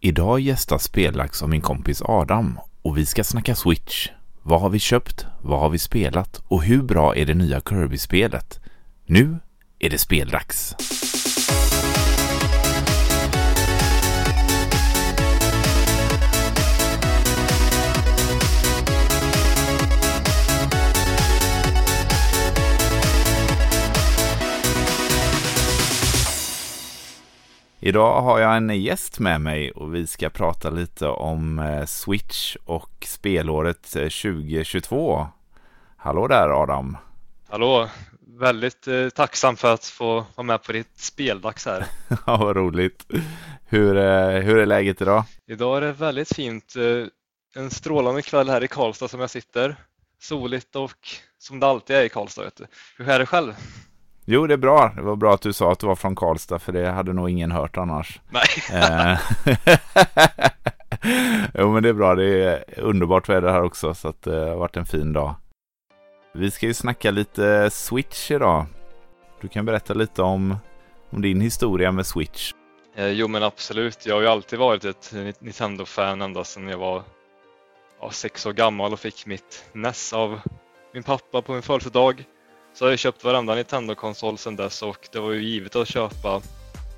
Idag gästas Spelax av min kompis Adam och vi ska snacka Switch. Vad har vi köpt? Vad har vi spelat? Och hur bra är det nya Kirby-spelet? Nu är det speldags! Idag har jag en gäst med mig och vi ska prata lite om eh, Switch och spelåret 2022. Eh, Hallå där Adam! Hallå! Väldigt eh, tacksam för att få vara med på ditt speldags här. ja, vad roligt! Hur, eh, hur är läget idag? Idag är det väldigt fint. Eh, en strålande kväll här i Karlstad som jag sitter. Soligt och som det alltid är i Karlstad. Hur är det själv? Jo, det är bra. Det var bra att du sa att du var från Karlstad, för det hade nog ingen hört annars. Nej. Eh. jo, men det är bra. Det är underbart väder här också, så att det har varit en fin dag. Vi ska ju snacka lite Switch idag. Du kan berätta lite om, om din historia med Switch. Eh, jo, men absolut. Jag har ju alltid varit ett Nintendo-fan ända sedan jag var ja, sex år gammal och fick mitt NES av min pappa på min födelsedag. Så har jag köpt varenda Nintendo-konsol sedan dess och det var ju givet att köpa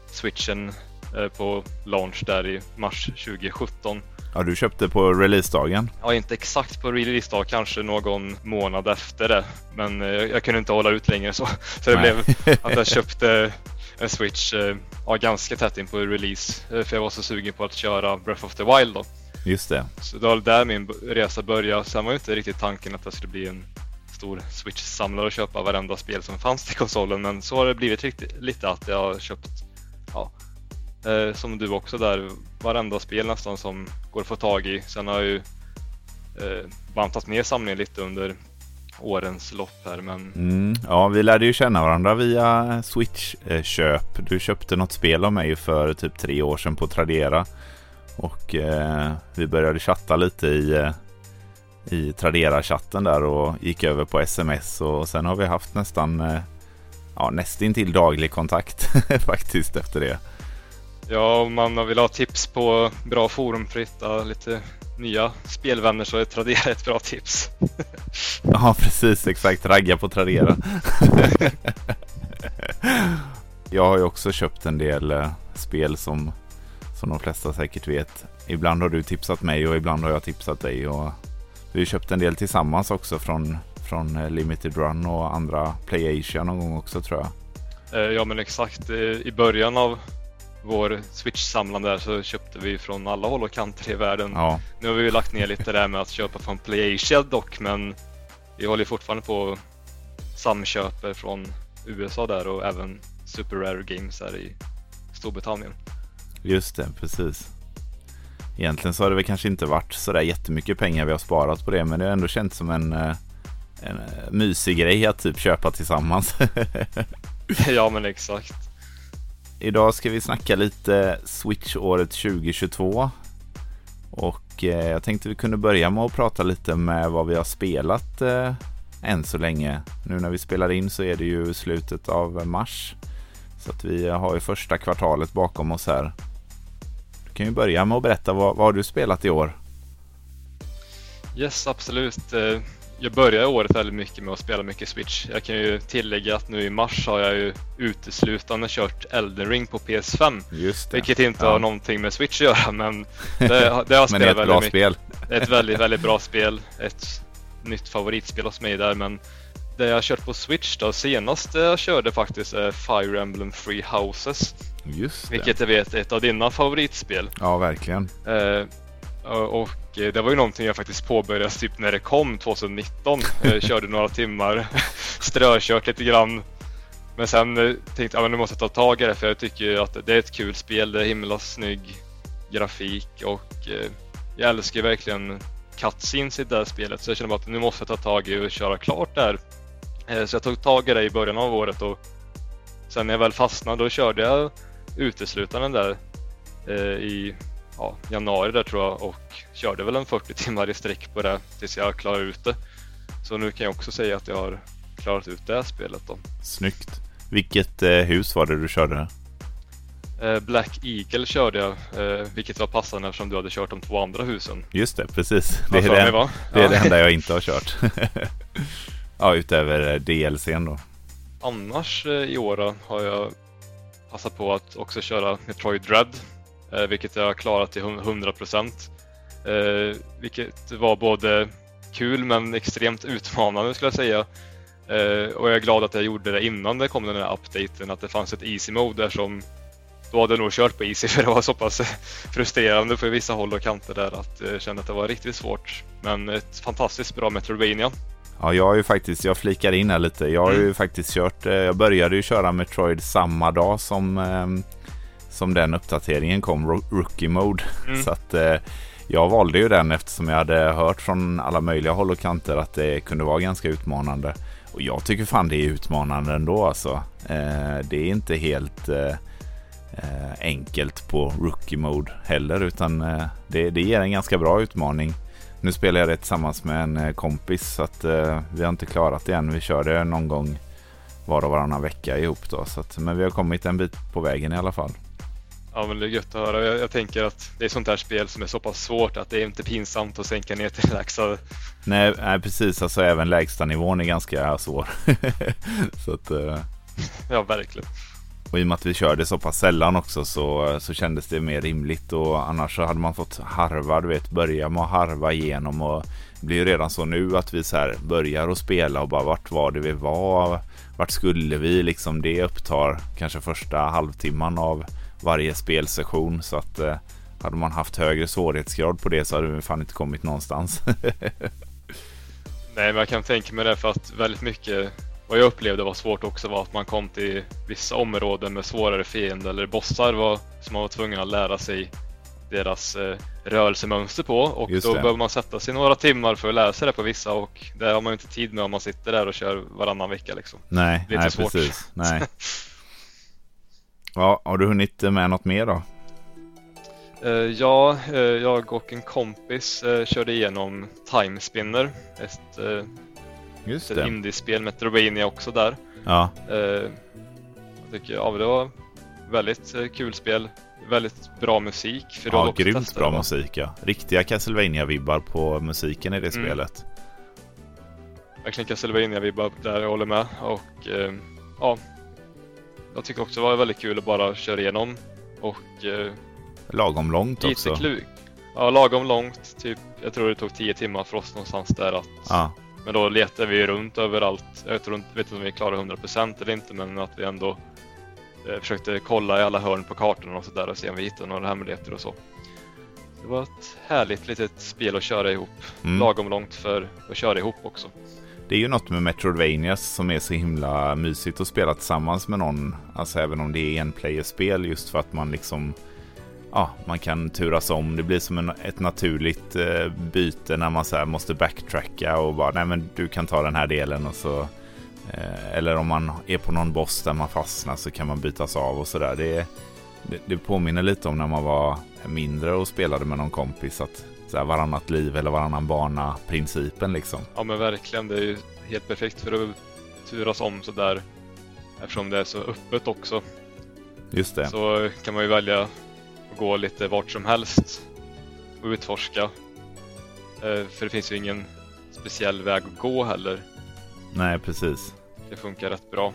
switchen eh, på launch där i mars 2017. Ja, du köpte på releasedagen? Ja, inte exakt på releasedag, kanske någon månad efter det. Men eh, jag kunde inte hålla ut längre så, så det blev att jag köpte en switch eh, ja, ganska tätt in på release. För jag var så sugen på att köra Breath of the Wild då. Just det. Så det var där min resa började. Sen var ju inte riktigt tanken att det skulle bli en stor Switch-samlare och köpa varenda spel som fanns till konsolen men så har det blivit riktigt, lite att jag har köpt, ja, eh, som du också där, varenda spel nästan som går att få tag i. Sen har jag ju eh, bantat ner samlingen lite under årens lopp här men... Mm, ja, vi lärde ju känna varandra via Switch-köp. Eh, du köpte något spel av mig för typ tre år sedan på Tradera. Och eh, vi började chatta lite i eh, i Tradera-chatten där och gick över på sms och sen har vi haft nästan eh, ja, nästintill daglig kontakt faktiskt efter det. Ja, om man vill ha tips på bra forum för att hitta lite nya spelvänner så är Tradera ett bra tips. ja, precis exakt. Ragga på Tradera. Jag har ju också köpt en del eh, spel som, som de flesta säkert vet. Ibland har du tipsat mig och ibland har jag tipsat dig. Och vi har köpt en del tillsammans också från, från eh, Limited Run och andra Play Asia någon gång också tror jag. Eh, ja men exakt. I början av vår Switch-samlande där så köpte vi från alla håll och kanter i världen. Ja. Nu har vi lagt ner lite där med att köpa från Play Asia dock men vi håller fortfarande på samköper från USA där och även Super Rare Games här i Storbritannien. Just det, precis. Egentligen så har det väl kanske inte varit sådär jättemycket pengar vi har sparat på det men det har ändå känts som en, eh, en eh, mysig grej att typ köpa tillsammans. ja men exakt. Idag ska vi snacka lite Switch-året 2022. Och eh, jag tänkte vi kunde börja med att prata lite med vad vi har spelat eh, än så länge. Nu när vi spelar in så är det ju slutet av mars. Så att vi har ju första kvartalet bakom oss här kan ju börja med att berätta vad, vad har du spelat i år? Yes, absolut. Eh, jag började året väldigt mycket med att spela mycket Switch. Jag kan ju tillägga att nu i mars har jag ju uteslutande kört Elden Ring på PS5. Just det. Vilket inte ja. har någonting med Switch att göra men det, det har spelat men det är ett bra spel. Ett väldigt, väldigt bra spel. Ett nytt favoritspel hos mig där men det jag har kört på Switch då senast jag körde faktiskt är Fire Emblem Free Houses. Just det. Vilket jag vet är ett av dina favoritspel. Ja, verkligen. Eh, och det var ju någonting jag faktiskt påbörjade typ när det kom 2019. Jag körde några timmar, strökört lite grann. Men sen eh, tänkte jag att nu måste jag ta tag i det för jag tycker att det är ett kul spel. Det är himla snygg grafik och eh, jag älskar verkligen cutscenes i det här spelet. Så jag känner bara att nu måste jag ta tag i och köra klart där. Eh, så jag tog tag i det i början av året och sen när jag väl fastnade då körde jag uteslutande där eh, i ja, januari där tror jag och körde väl en 40 timmar i sträck på det tills jag klarade ut det. Så nu kan jag också säga att jag har klarat ut det här spelet då. Snyggt! Vilket eh, hus var det du körde? Eh, Black Eagle körde jag, eh, vilket var passande eftersom du hade kört de två andra husen. Just det, precis. Det är, för mig, det, det, är det enda jag inte har kört. ja, utöver DLCn då. Annars eh, i år har jag passa på att också köra Metroid Dread, eh, vilket jag har klarat till 100%. Eh, vilket var både kul men extremt utmanande skulle jag säga. Eh, och jag är glad att jag gjorde det innan det kom den här updaten, att det fanns ett easy mode där som då hade jag nog kört på easy för det var så pass frustrerande på vissa håll och kanter där att jag kände att det var riktigt svårt. Men ett fantastiskt bra Metroidvania. Ja, jag har ju faktiskt, jag flikar in här lite. Jag har ju Mm. faktiskt kört, eh, jag började ju köra Metroid samma dag som, ehm, som den uppdateringen kom, Ro- Rookie Mode. Mm. Så att eh, jag valde ju den eftersom jag hade hört från alla möjliga håll och kanter att det kunde vara ganska utmanande. Och jag tycker fan det är utmanande ändå alltså. Eh, det är inte helt enkelt på Rookie Mode heller utan det, det ger en ganska bra utmaning. Nu spelar jag det tillsammans med en eh, kompis så att eh, vi har inte klarat det än. Vi kör det någon gång var och varannan vecka ihop då. Så att, men vi har kommit en bit på vägen i alla fall. Ja men det är gött att höra. Jag, jag tänker att det är sånt här spel som är så pass svårt att det är inte pinsamt att sänka ner till lägsta. Nej, nej precis, alltså även lägsta nivån är ganska svår. så att, eh, Ja verkligen och i och med att vi körde så pass sällan också så, så kändes det mer rimligt och annars så hade man fått harva, du vet, börja med att harva igenom och det blir ju redan så nu att vi så här börjar att spela och bara vart var det vi var, vart skulle vi? Liksom, det upptar kanske första halvtimman av varje spelsession. Så att eh, hade man haft högre svårighetsgrad på det så hade vi fan inte kommit någonstans. Nej men jag kan tänka mig det för att väldigt mycket vad jag upplevde var svårt också var att man kom till vissa områden med svårare fiender eller bossar var, som man var tvungen att lära sig deras eh, rörelsemönster på och Just då det. behöver man sätta sig några timmar för att lära sig det på vissa och det har man ju inte tid med om man sitter där och kör varannan vecka liksom. nej, Lite nej svårt. precis. Nej. Ja, har du hunnit med något mer då? Eh, ja, eh, jag och en kompis eh, körde igenom Time Spinner, ett, Just ett det. indiespel Metroidvania också där. Ja, Eh, jag tycker, ja, det var väldigt eh, kul spel. Väldigt bra musik. För ja grymt bra musik ja. Riktiga Castlevania-vibbar på musiken i det Mm. spelet. Verkligen Castlevania-vibbar där, jag håller med. Och eh, ja, jag tycker också det var väldigt kul att bara köra igenom. Och eh, Lagom långt också. klu- Ja, lagom långt. Typ, jag tror det tog 10 timmar för oss någonstans där. Att, Ja, Men då letade vi runt överallt. Jag tror, inte- vet inte om vi klarade 100% eller inte, men att vi ändå eh, försökte kolla i alla hörn på kartorna och sådär och se om vi hittade några hemligheter och så. Det var ett härligt litet spel att köra ihop. mm. Lagom långt för att köra ihop också. Det är ju något med Metroidvanias som är så himla mysigt att spela tillsammans med någon. Alltså även om det är en playerspel just för att man liksom Ja, man kan turas om. Det blir som en, ett naturligt eh, byte när man så måste backtracka och bara nej men du kan ta den här delen och så eh, eller om man är på någon boss där man fastnar så kan man bytas av och sådär. Det, det, det påminner lite om när man var mindre och spelade med någon kompis att så här, varannat liv eller varannan bana principen liksom. Ja men verkligen, det är ju helt perfekt för att turas om sådär. Eftersom det är så öppet också. Just det. Så kan man ju välja gå lite vart som helst och utforska. Eh, För det finns ju ingen speciell väg att gå heller. Nej, precis. Det funkar rätt bra.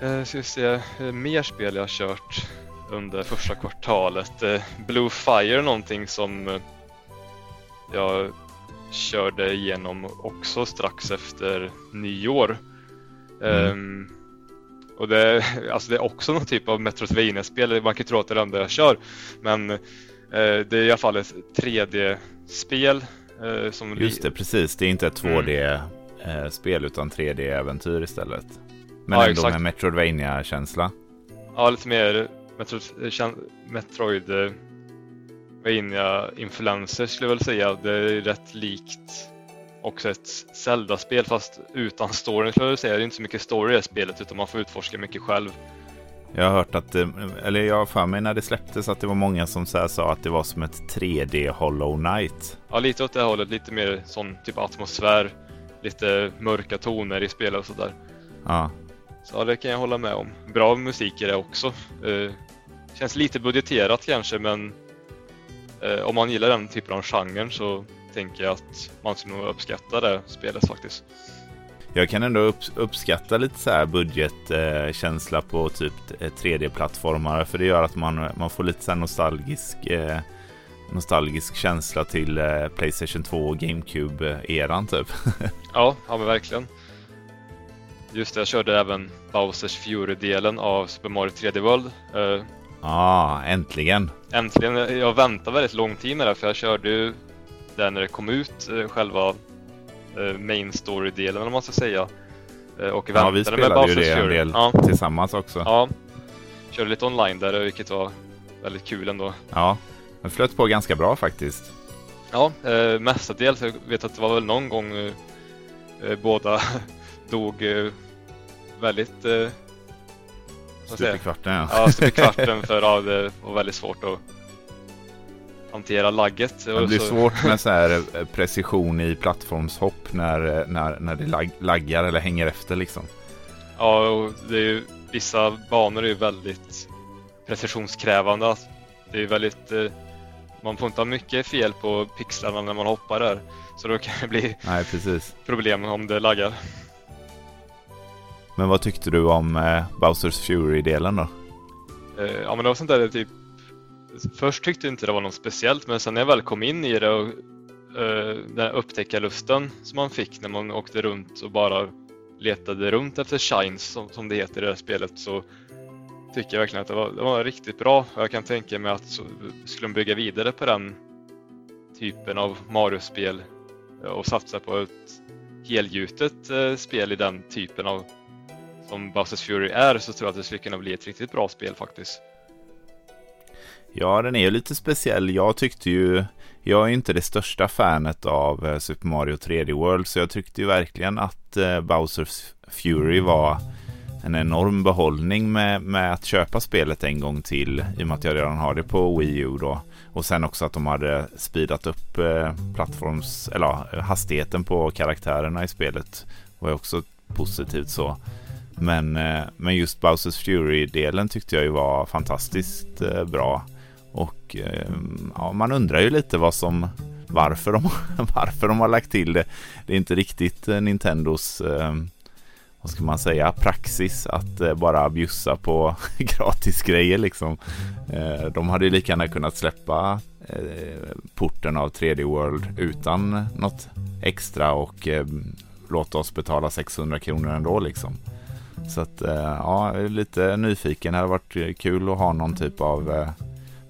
Eh, ska vi se, eh, mer spel jag har kört under första kvartalet. Blue Fire någonting som jag körde igenom också strax efter nyår. Mm. Ehm, och det, alltså det är också någon typ av Metroidvania-spel, man kan ju tro att det är det enda jag kör. Men eh, det är i alla fall ett 3D-spel. Eh, som Just det, precis. Det är inte ett Mm. 2D-spel utan 3D-äventyr istället. Men Ja, ändå exakt. med Metroidvania-känsla. Ja, lite mer Metroid, kän- Metroid eh, Vania influencer skulle jag väl säga. Det är rätt likt också ett Zelda-spel fast utan story skulle jag säga. Det är inte så mycket story i spelet utan man får utforska mycket själv. Jag har hört att, eh, eller jag har för mig när det släpptes att det var många som så sa att det var som ett 3D Hollow Knight. Ja, lite åt det hållet. Lite mer sån typ atmosfär. Lite mörka toner i spelet och sådär. Ja, Så ja, det kan jag hålla med om. Bra musik är det också. Eh, känns lite budgeterat kanske men eh, om man gillar den typen av genren så tänker jag att man skulle nog uppskatta det spelet faktiskt. Jag kan ändå upp, uppskatta lite så här budgetkänsla eh, på typ 3D-plattformar för det gör att man, man får lite så här nostalgisk eh, nostalgisk känsla till eh, Playstation 2 och GameCube-eran typ. ja, ja men verkligen. Just det, jag körde även Bowsers Fury-delen av Super Mario 3D World. Ja, ah, äntligen! Äntligen! Jag väntade väldigt lång tid med det för jag körde ju det när det kom ut, själva Eh, main story-delen om man ska säga. Eh, och ja, vi spelade ju det en del ja. tillsammans också. Ja, körde lite online där vilket var väldigt kul ändå. Ja, det flöt på ganska bra faktiskt. Ja, eh, mestadels. Jag vet att det var väl någon gång eh, eh båda dog eh, väldigt... Eh, Stup i kvarten ja. Ja, stup i kvarten för ja, det var väldigt svårt att hantera lagget. Det blir så... svårt med så här eh, precision i plattformshopp när, eh, när, när det lag, laggar eller hänger efter liksom. Ja, och det är ju, vissa banor är ju väldigt precisionskrävande. Det är väldigt, eh, man får inte ha mycket fel på pixlarna när man hoppar där. Så då kan det bli Nej, problem om det laggar. Men vad tyckte du om eh, Bowsers Fury-delen då? Eh, ja men det var sånt där typ först tyckte jag inte det var något speciellt men sen när jag väl kom in i det och uh, den upptäckarlusten som man fick när man åkte runt och bara letade runt efter shines som, som det heter i det här spelet så tycker jag verkligen att det var, det var riktigt bra. Jag kan tänka mig att så, skulle de bygga vidare på den typen av Mario-spel eh, och satsa på ett helgjutet eh, spel i den typen av som Bowsers Fury är så tror jag att det skulle kunna bli ett riktigt bra spel faktiskt. Ja, den är ju lite speciell. Jag tyckte ju, jag är ju inte det största fanet av eh, Super Mario 3D World, så jag tyckte ju verkligen att eh, Bowsers Fury var en enorm behållning med, med att köpa spelet en gång till i och med att jag redan har det på Wii U då. Och sen också att de hade speedat upp eh, plattforms, eller hastigheten på karaktärerna i spelet var ju också positivt så. Men, eh, men just Bowsers Fury-delen tyckte jag ju var fantastiskt eh, bra. Och ehm, ja, man undrar ju lite vad som varför de, varför de har lagt till det. Det är inte riktigt eh, Nintendos ehm, vad ska man säga, praxis att eh, bara bjussa på gratis grejer liksom. Eh, de hade ju lika gärna kunnat släppa porten av 3D World utan något extra och ehm, låta oss betala 600 kronor ändå liksom. Så att ja, jag är lite nyfiken. Det hade varit kul att ha någon typ av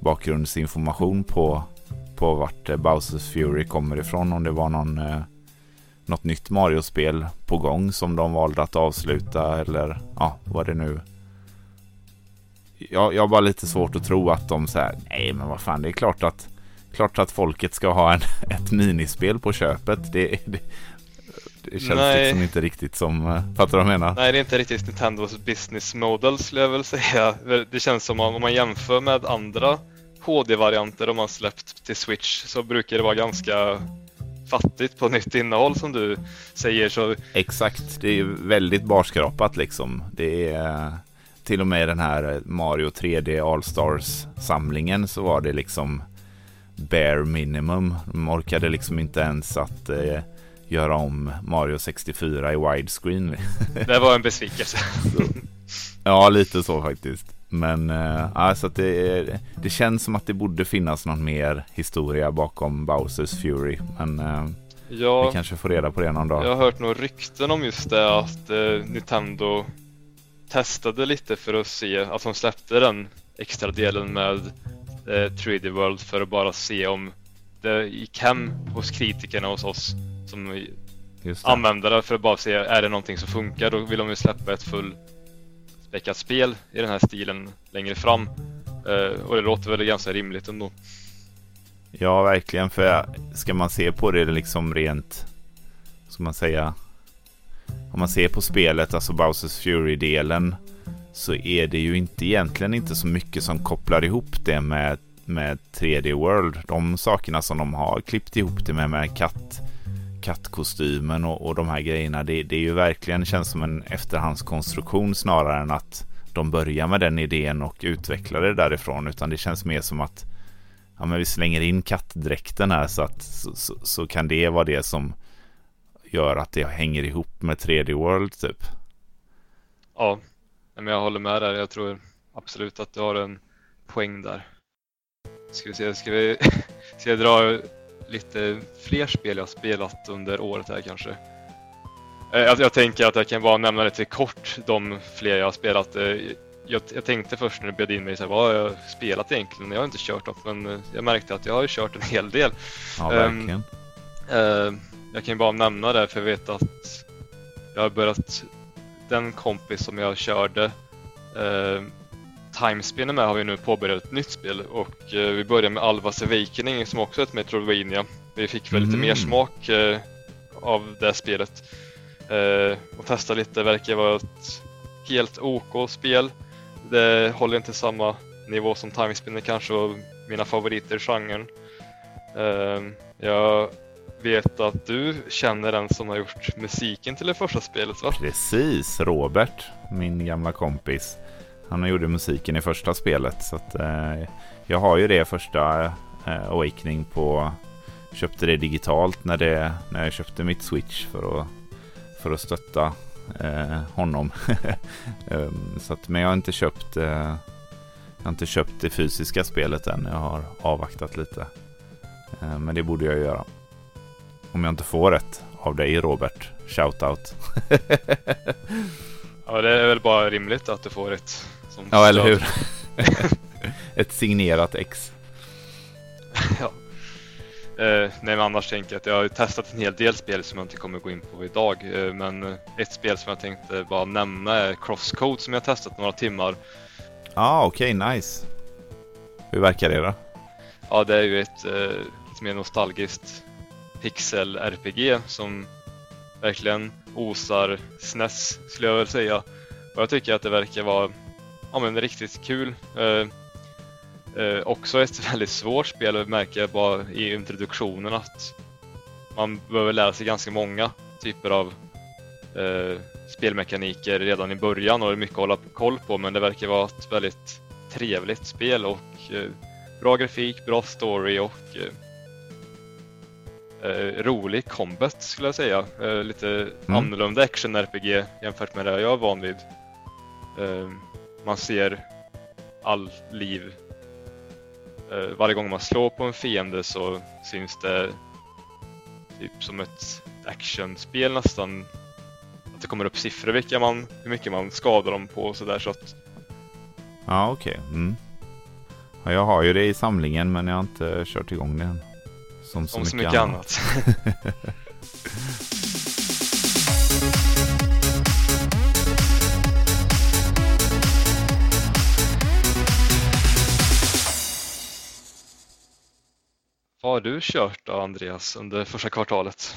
bakgrundsinformation på, på vart eh, Bowsers Fury kommer ifrån. Om det var någon, eh, något nytt Mario-spel på gång som de valde att avsluta eller ja, vad det nu jag, jag har bara lite svårt att tro att de säger nej men vad fan det är klart att klart att folket ska ha en, ett minispel på köpet. Det, det, det känns Nej. liksom inte riktigt som, eh, fattar du vad jag menar? Nej, det är inte riktigt Nintendos business model skulle jag väl säga. Det känns som om man jämför med andra HD-varianter de har släppt till Switch så brukar det vara ganska fattigt på nytt innehåll som du säger. Så... Exakt, det är väldigt barskrapat liksom. Det är till och med den här Mario 3D All-Stars-samlingen så var det liksom bare minimum. De orkade liksom inte ens att eh, göra om Mario 64 i widescreen. Det var en besvikelse. ja, lite så faktiskt. Men äh, alltså att det, det känns som att det borde finnas någon mer historia bakom Bowsers Fury. Men äh, ja, vi kanske får reda på det någon dag. Jag har hört några rykten om just det att äh, Nintendo testade lite för att se att de släppte den extra delen med eh, 3D World för att bara se om det gick hem hos kritikerna hos oss som användare för att bara se är det någonting som funkar. Då vill de ju släppa ett full späckat spel i den här stilen längre fram. Eh, och det låter väl ganska rimligt ändå. Ja, verkligen. För ska man se på det liksom rent, ska man säga, om man ser på spelet, alltså Bowsers Fury-delen, så är det ju inte egentligen inte så mycket som kopplar ihop det med, med 3D World. De sakerna som de har klippt ihop det med, med katt, kattkostymen och, och de här grejerna. Det, det är ju verkligen känns som en efterhandskonstruktion snarare än att de börjar med den idén och utvecklar det därifrån. Utan det känns mer som att ja, men vi slänger in kattdräkten här så att så, så, så kan det vara det som gör att det hänger ihop med 3D World typ. Ja, men jag håller med där. Jag tror absolut att du har en poäng där. Ska vi se, ska vi ska jag dra lite fler spel jag spelat under året här kanske? Eh, jag, jag tänker att jag kan bara nämna lite kort de fler jag har spelat. Eh, jag, jag tänkte först när du bjöd in mig, så här, vad har jag spelat egentligen? Jag har inte kört dem, men eh, jag märkte att jag har kört en hel del. Ja, verkligen. Um, uh, jag kan bara nämna det, för jag vet att jag har börjat... Den kompis som jag körde uh, Timespinner med har vi nu påbörjat ett nytt spel och uh, vi börjar med Alvas Awakening som också är ett Metroidvania. Vi fick väl mm. lite mer smak uh, av det spelet uh, och testa lite. Det verkar vara ett helt OK spel. Det håller inte samma nivå som Timespinner kanske och mina favoriter i genren. Jag vet att du känner den som har gjort musiken till det första spelet va? Precis, Robert, min gamla kompis. Han gjorde musiken i första spelet. Så att, eh, jag har ju det första eh, Awakening på... Köpte det digitalt när, det, när jag köpte mitt Switch för att, för att stötta eh, honom. um, så att, men jag har inte köpt eh, jag har inte köpt det fysiska spelet än. Jag har avvaktat lite. Eh, men det borde jag göra. Om jag inte får ett av dig Robert. Shoutout. ja, det är väl bara rimligt att du får ett. Som ja, eller hur? ett signerat ex. ja. Eh, nej, men annars tänker jag att jag har testat en hel del spel som jag inte kommer gå in på idag. Eh, men ett spel som jag tänkte bara nämna är Crosscode som jag testat några timmar. Ja, ah, okej, okay, nice. Hur verkar det då? Ja, det är ju ett eh, lite mer nostalgiskt pixel-RPG som verkligen osar SNES skulle jag väl säga. Och jag tycker att det verkar vara ja, men riktigt kul. Eh, eh, också ett väldigt svårt spel märker jag bara i introduktionen att man behöver lära sig ganska många typer av eh, spelmekaniker redan i början och det är mycket att hålla koll på men det verkar vara ett väldigt trevligt spel och eh, bra grafik, bra story och eh, eh, rolig combat skulle jag säga. Lite mm. annorlunda action-RPG jämfört med det jag är van vid. Man ser all liv. Eh, varje gång man slår på en fiende så syns det typ som ett actionspel nästan. Att det kommer upp siffror vilka man, hur mycket man skadar dem på och sådär så att... Ja okej. Okay. Mm. Ja, jag har ju det i samlingen men jag har inte kört igång det än. Som så, Som mycket, mycket annat. annat. Vad har du kört då Andreas under första kvartalet?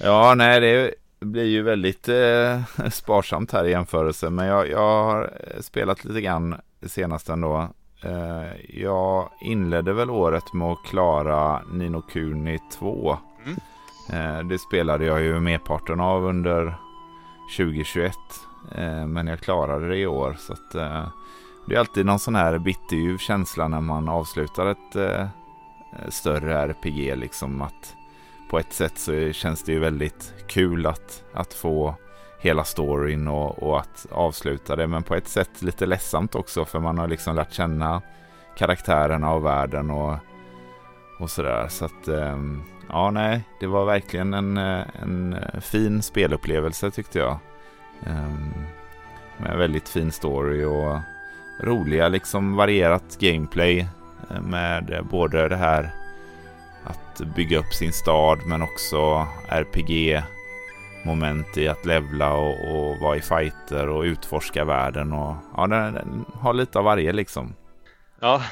Ja, nej det blir ju väldigt eh, sparsamt här i jämförelse. Men jag, jag har spelat lite grann senast ändå. Eh, jag inledde väl året med att klara Nino Kuni 2. Mm. Eh, det spelade jag ju merparten av under 2021. Eh, men jag klarade det i år. Så att, det är alltid någon sån här bitterljuv känsla när man avslutar ett Eh, större RPG. Liksom att på ett sätt så känns det ju väldigt kul att, att få hela storyn och, och, att avsluta det. Men på ett sätt lite ledsamt också för man har liksom lärt känna karaktärerna och världen och, och sådär. Så att ehm, ja, nej, det var verkligen en, eh, en eh, fin spelupplevelse tyckte jag. Ehm, med väldigt fin story och roliga liksom varierat gameplay med både det här att bygga upp sin stad men också RPG moment i att levla och, och vara i fighter och utforska världen. Och, ja, den, den har lite av varje liksom. Ja.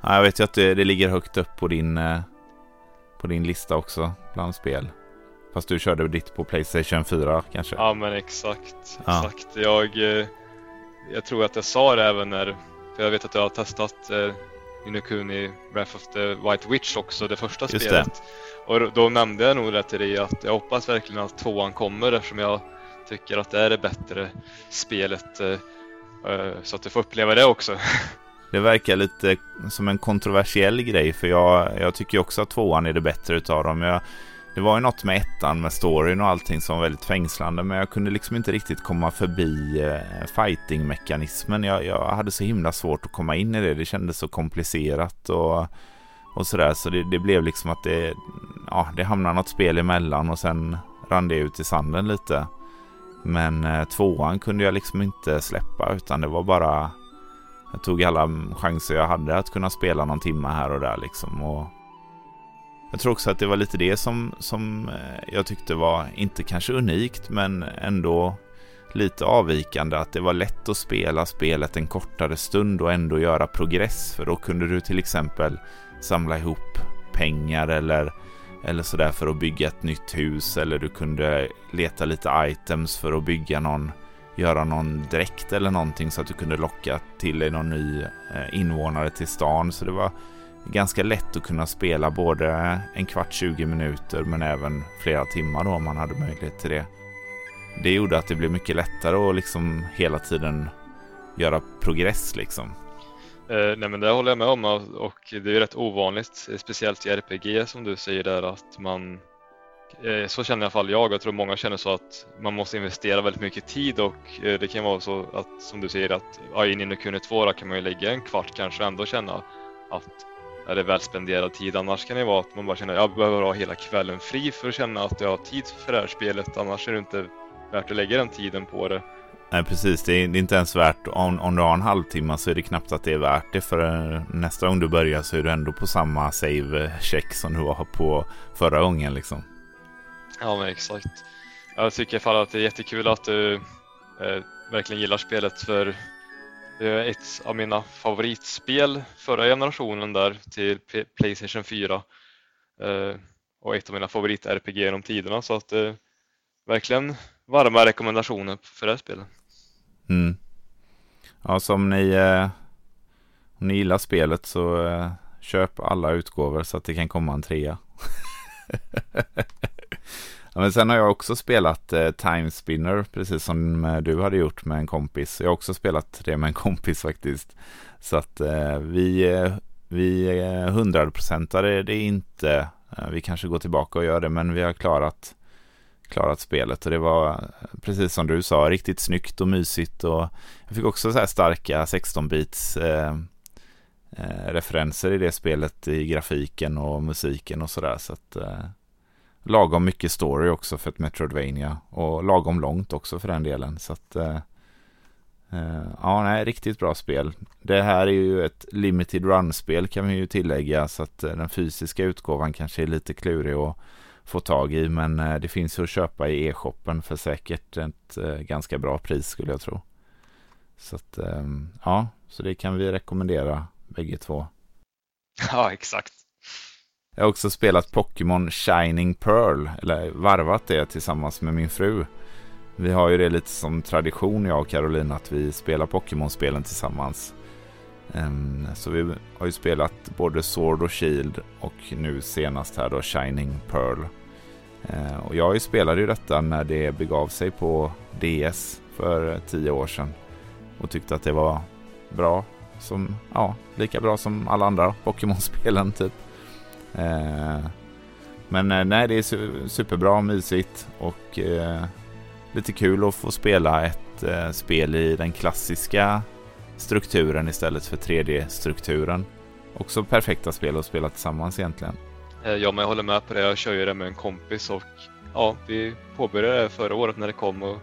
ja jag vet ju att det, det ligger högt upp på din, eh, på din lista också bland spel. Fast du körde ditt på Playstation 4 kanske? Ja men exakt. Ja. exakt. Jag, eh, jag tror att jag sa det även när, för jag vet att jag har testat Inokuni Wrath of the White Witch också, det första Just spelet. Det. Och då nämnde jag nog det till dig att jag hoppas verkligen att tvåan kommer eftersom jag tycker att det är det bättre spelet eh, eh, så att du får uppleva det också. Det verkar lite som en kontroversiell grej för jag, jag tycker också att tvåan är det bättre utav dem. Jag, det var ju något med ettan med storyn och allting som var väldigt fängslande men jag kunde liksom inte riktigt komma förbi fightingmekanismen. fighting-mekanismen. Jag, jag, hade så himla svårt att komma in i det. Det kändes så komplicerat och, och sådär så det, det, blev liksom att det, ja, det hamnade något spel emellan och sen rann det ut i sanden lite. Men eh, tvåan kunde jag liksom inte släppa utan det var bara jag tog alla chanser jag hade att kunna spela någon timme här och där liksom. Och jag tror också att det var lite det som, som eh, jag tyckte var, inte kanske unikt, men ändå lite avvikande. Att det var lätt att spela spelet en kortare stund och ändå göra progress. För då kunde du till exempel samla ihop pengar eller, eller sådär för att bygga ett nytt hus. Eller du kunde leta lite items för att bygga någon göra någon dräkt eller någonting så att du kunde locka till dig någon ny eh, invånare till stan. Så det var ganska lätt att kunna spela både en kvart, 20 minuter men även flera timmar då om man hade möjlighet till det. Det gjorde att det blev mycket lättare att liksom hela tiden göra progress liksom. Eh, nej men det håller jag med om och det är rätt ovanligt, speciellt i RPG som du säger där att man Eh, så känner i alla fall jag och jag tror många känner så att man måste investera väldigt mycket tid och eh, det kan vara så att som du säger att ja, in i Nukune 2 kan man ju lägga en kvart kanske och ändå känna att är det väl spenderad tid. Annars kan det vara att man bara känner att jag behöver ha hela kvällen fri för att känna att jag har tid för det här spelet. Annars är det inte värt att lägga den tiden på det. Nej precis, det är, inte ens värt, om, om du har en halvtimme så är det knappt att det är värt det. För eh, nästa gång du börjar så är du ändå på samma save-check som du var på förra gången liksom. Ja men exakt. Jag tycker i alla fall att det är jättekul att du eh, verkligen gillar spelet för det är ett av mina favoritspel förra generationen där till Playstation 4 eh, och ett av mina favorit-RPG genom tiderna så att eh, verkligen varma rekommendationer för det här spelet. Mm. Ja, så om ni, eh, om ni gillar spelet så eh, köp alla utgåvor så att det kan komma en trea. Ja, men sen har jag också spelat eh, Time Spinner, precis som eh, du hade gjort med en kompis. Jag har också spelat det med en kompis faktiskt. Så att eh, vi, eh, vi eh, hundraprocentade det inte. Eh, vi kanske går tillbaka och gör det, men vi har klarat, klarat spelet. Och det var, eh, precis som du sa, riktigt snyggt och mysigt. Och jag fick också så här starka 16-bits referenser i det spelet i grafiken och musiken och sådär. Så att lagom mycket story också för ett Metroidvania och lagom långt också för den delen. Så att, eh, eh, ja, nej, riktigt bra spel. Det här är ju ett limited run-spel kan vi ju tillägga så att eh, den fysiska utgåvan kanske är lite klurig att få tag i men eh, det finns ju att köpa i e-shoppen för säkert ett eh, ganska bra pris skulle jag tro. Så att, ehm, ja, så det kan vi rekommendera bägge två. Ja, exakt. Jag har också spelat Pokémon Shining Pearl, eller varvat det tillsammans med min fru. Vi har ju det lite som tradition, jag och Caroline, att vi spelar Pokémon-spelen tillsammans. Ehm, så vi har ju spelat både Sword och Shield och nu senast här då Shining Pearl. Ehm, och jag spelade ju detta när det begav sig på DS för tio år sedan. Och tyckte att det var bra, som, ja, lika bra som alla andra Pokémon-spelen typ. Eh, men eh, nej, det är superbra, mysigt och eh, lite kul att få spela ett spel i den klassiska strukturen istället för 3D-strukturen. Också perfekta spel att spela tillsammans egentligen. Ja, men jag håller med på det. Jag kör ju det med en kompis och ja, vi påbörjade det förra året när det kom och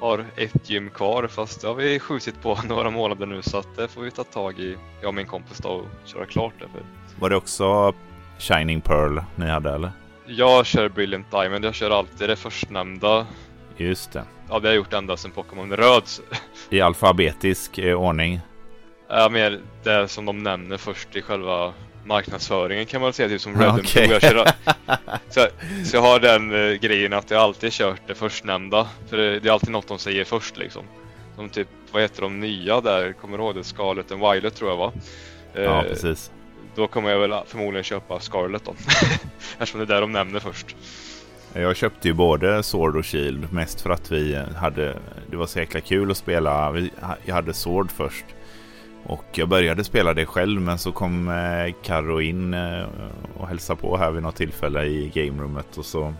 har ett gym kvar fast det har vi skjutit på några månader nu så att det får vi ta tag i, jag och min kompis då och köra klart det. För. Var det också Shining Pearl ni hade eller? Jag kör Brilliant Diamond, jag kör alltid det förstnämnda. Just det. Ja, det har jag gjort ända sedan Pokémon Röd. I alfabetisk eh, ordning? Ja, mer det som de nämner först i själva marknadsföringen kan man säga, typ som Red okay. jag kör, så, så jag har den uh, grejen att jag alltid kört det förstnämnda. För det, det, är alltid något de säger först liksom. Som typ, vad heter de nya där? Kommer du ihåg det? Scarlet and Violet tror jag va? Uh, ja, precis då kommer jag väl förmodligen köpa Scarlet då. Eftersom det är där de nämner först. Jag köpte ju både Sword och Shield mest för att vi hade Det var så jäkla kul att spela Jag hade Sword först Och jag började spela det själv men så kom eh, Karo in eh, och hälsade på här vid något tillfälle i gamerummet och så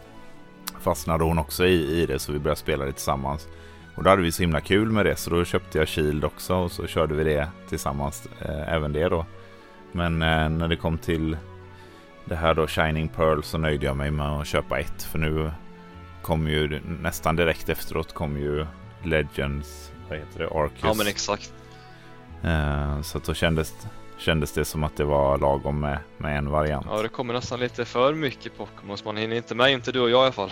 fastnade hon också i, i det så vi började spela det tillsammans. Och då hade vi så himla kul med det så då köpte jag Shield också och så körde vi det tillsammans eh, även det då. Men eh, när det kom till det här då Shining Pearl så nöjde jag mig med att köpa ett för nu kom ju nästan direkt efteråt kom ju Legends, vad heter det, Arcus. Ja men exakt. Eh, så då kändes, kändes det som att det var lagom med, med en variant. Ja det kommer nästan lite för mycket Pokémon så man hinner inte med, inte du och jag i alla fall.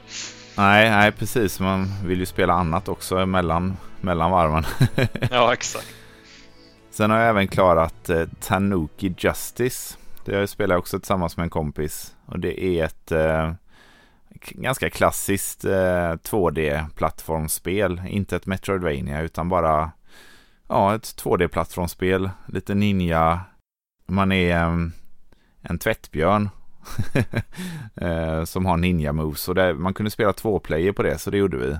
nej, nej precis, man vill ju spela annat också mellan, mellan varven. ja exakt. Sen har jag även klarat eh, Tanuki Justice. Det spelar jag också tillsammans med en kompis. Och det är ett eh, ganska klassiskt eh, 2D-plattformsspel. Inte ett Metroidvania utan bara ja, ett 2D-plattformsspel. Lite ninja. Man är eh, en tvättbjörn. eh, som har ninja moves. Och det, man kunde spela två player på det så det gjorde vi.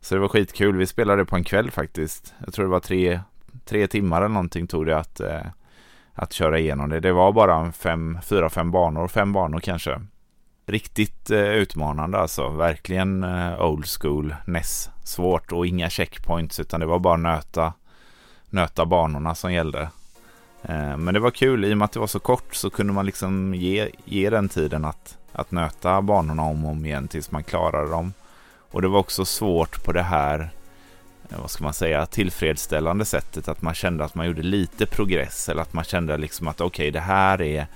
Så det var skitkul. Vi spelade på en kväll faktiskt. Jag tror det var tre, tre timmar eller någonting tog det att, eh, att köra igenom det. Det var bara fem, fyra, fem banor, fem banor kanske. Riktigt eh, utmanande alltså, verkligen eh, old school, NES. Svårt och inga checkpoints utan det var bara nöta, nöta banorna som gällde. Eh, men det var kul, i och med att det var så kort så kunde man liksom ge, ge den tiden att, att nöta banorna om och om igen tills man klarade dem. Och det var också svårt på det här Eh, vad ska man säga, tillfredsställande sättet att man kände att man gjorde lite progress eller att man kände liksom att okej, okay, det här är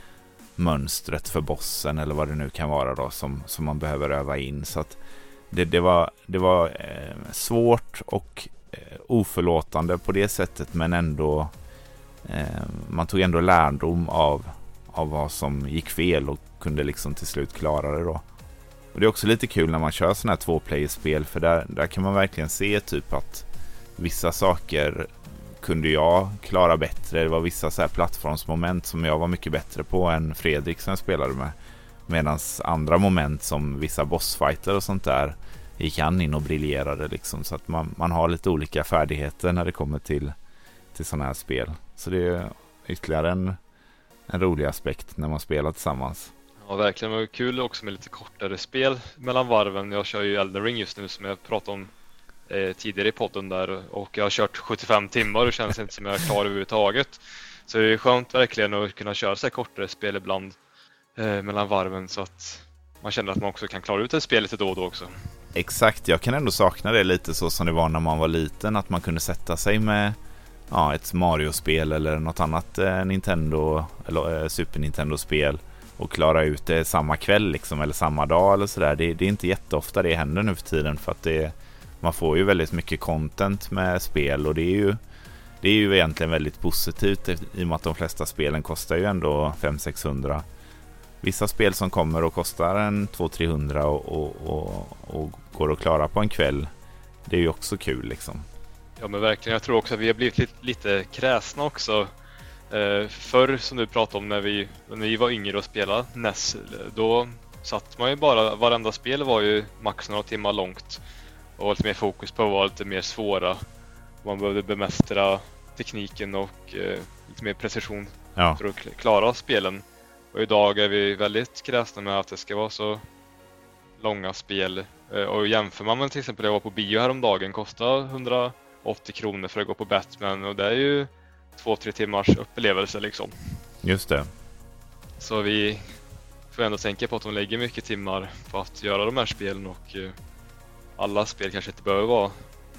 mönstret för bossen eller vad det nu kan vara då som, som man behöver öva in. Så att det, det var, det var eh, svårt och eh, oförlåtande på det sättet men ändå eh, man tog ändå lärdom av, av vad som gick fel och kunde liksom till slut klara det då. Och det är också lite kul när man kör sådana här tvåplayerspel för där, där kan man verkligen se typ att vissa saker kunde jag klara bättre. Det var vissa så här plattformsmoment som jag var mycket bättre på än Fredrik som jag spelade med. Medan andra moment som vissa bossfighter och sånt där gick han in och briljerade liksom. Så att man, man har lite olika färdigheter när det kommer till, till sådana här spel. Så det är ytterligare en, en rolig aspekt när man spelar tillsammans. Ja, verkligen. Det var kul också med lite kortare spel mellan varven. Jag kör ju Elden Ring just nu som jag pratade om eh, tidigare i podden där och jag har kört 75 timmar och känns inte som jag är klar överhuvudtaget. Så det är skönt verkligen att kunna köra så här kortare spel ibland eh, mellan varven så att man känner att man också kan klara ut ett spel lite då och då också. Exakt, jag kan ändå sakna det lite så som det var när man var liten, att man kunde sätta sig med ja, ett Mario-spel eller något annat eh, Nintendo eller eh, Super Nintendo-spel och klara ut det samma kväll liksom, eller samma dag eller sådär. Det, det, är inte jätteofta det händer nu för tiden för att det, man får ju väldigt mycket content med spel och det är ju det är ju egentligen väldigt positivt i och med att de flesta spelen kostar ju ändå 500-600. Vissa spel som kommer och kostar en 200-300 och, och, och, och, går att klara på en kväll. Det är ju också kul liksom. Ja men verkligen. Jag tror också att vi har blivit lite, lite kräsna också Eh, förr som du pratade om när vi, när vi var yngre och spelade NES, då satt man ju bara, varenda spel var ju max några timmar långt och lite mer fokus på att vara lite mer svåra. Man behövde bemästra tekniken och eh, lite mer precision ja. för att klara spelen. Och idag är vi väldigt kräsna med att det ska vara så långa spel. Eh, och jämför man med till exempel jag var på bio häromdagen, kostade 180 kronor för att gå på Batman och det är ju två, tre timmars upplevelse liksom. Just det. Så vi får ändå tänka på att de lägger mycket timmar på att göra de här spelen och eh, alla spel kanske inte behöver vara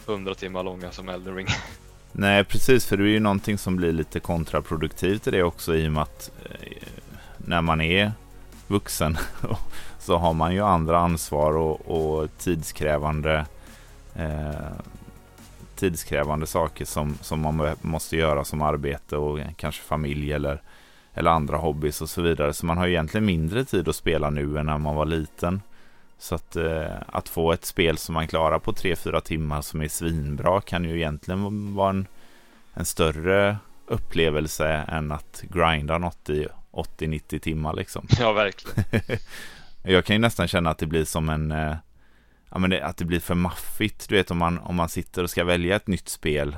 100 timmar långa som Elden Ring. Nej, precis, för det är ju någonting som blir lite kontraproduktivt i det också i och med att eh, när man är vuxen så har man ju andra ansvar och, och tidskrävande eh, tidskrävande saker som, som man måste göra som arbete och kanske familj eller, eller andra hobbys och så vidare. Så man har egentligen mindre tid att spela nu än när man var liten. Så att, eh, att få ett spel som man klarar på 3-4 timmar som är svinbra kan ju egentligen vara en, en större upplevelse än att grinda något i 80-90 timmar liksom. Ja, verkligen. jag kan ju nästan känna att det blir som en eh, ja, men det, att det blir för maffigt. Du vet om man, om man sitter och ska välja ett nytt spel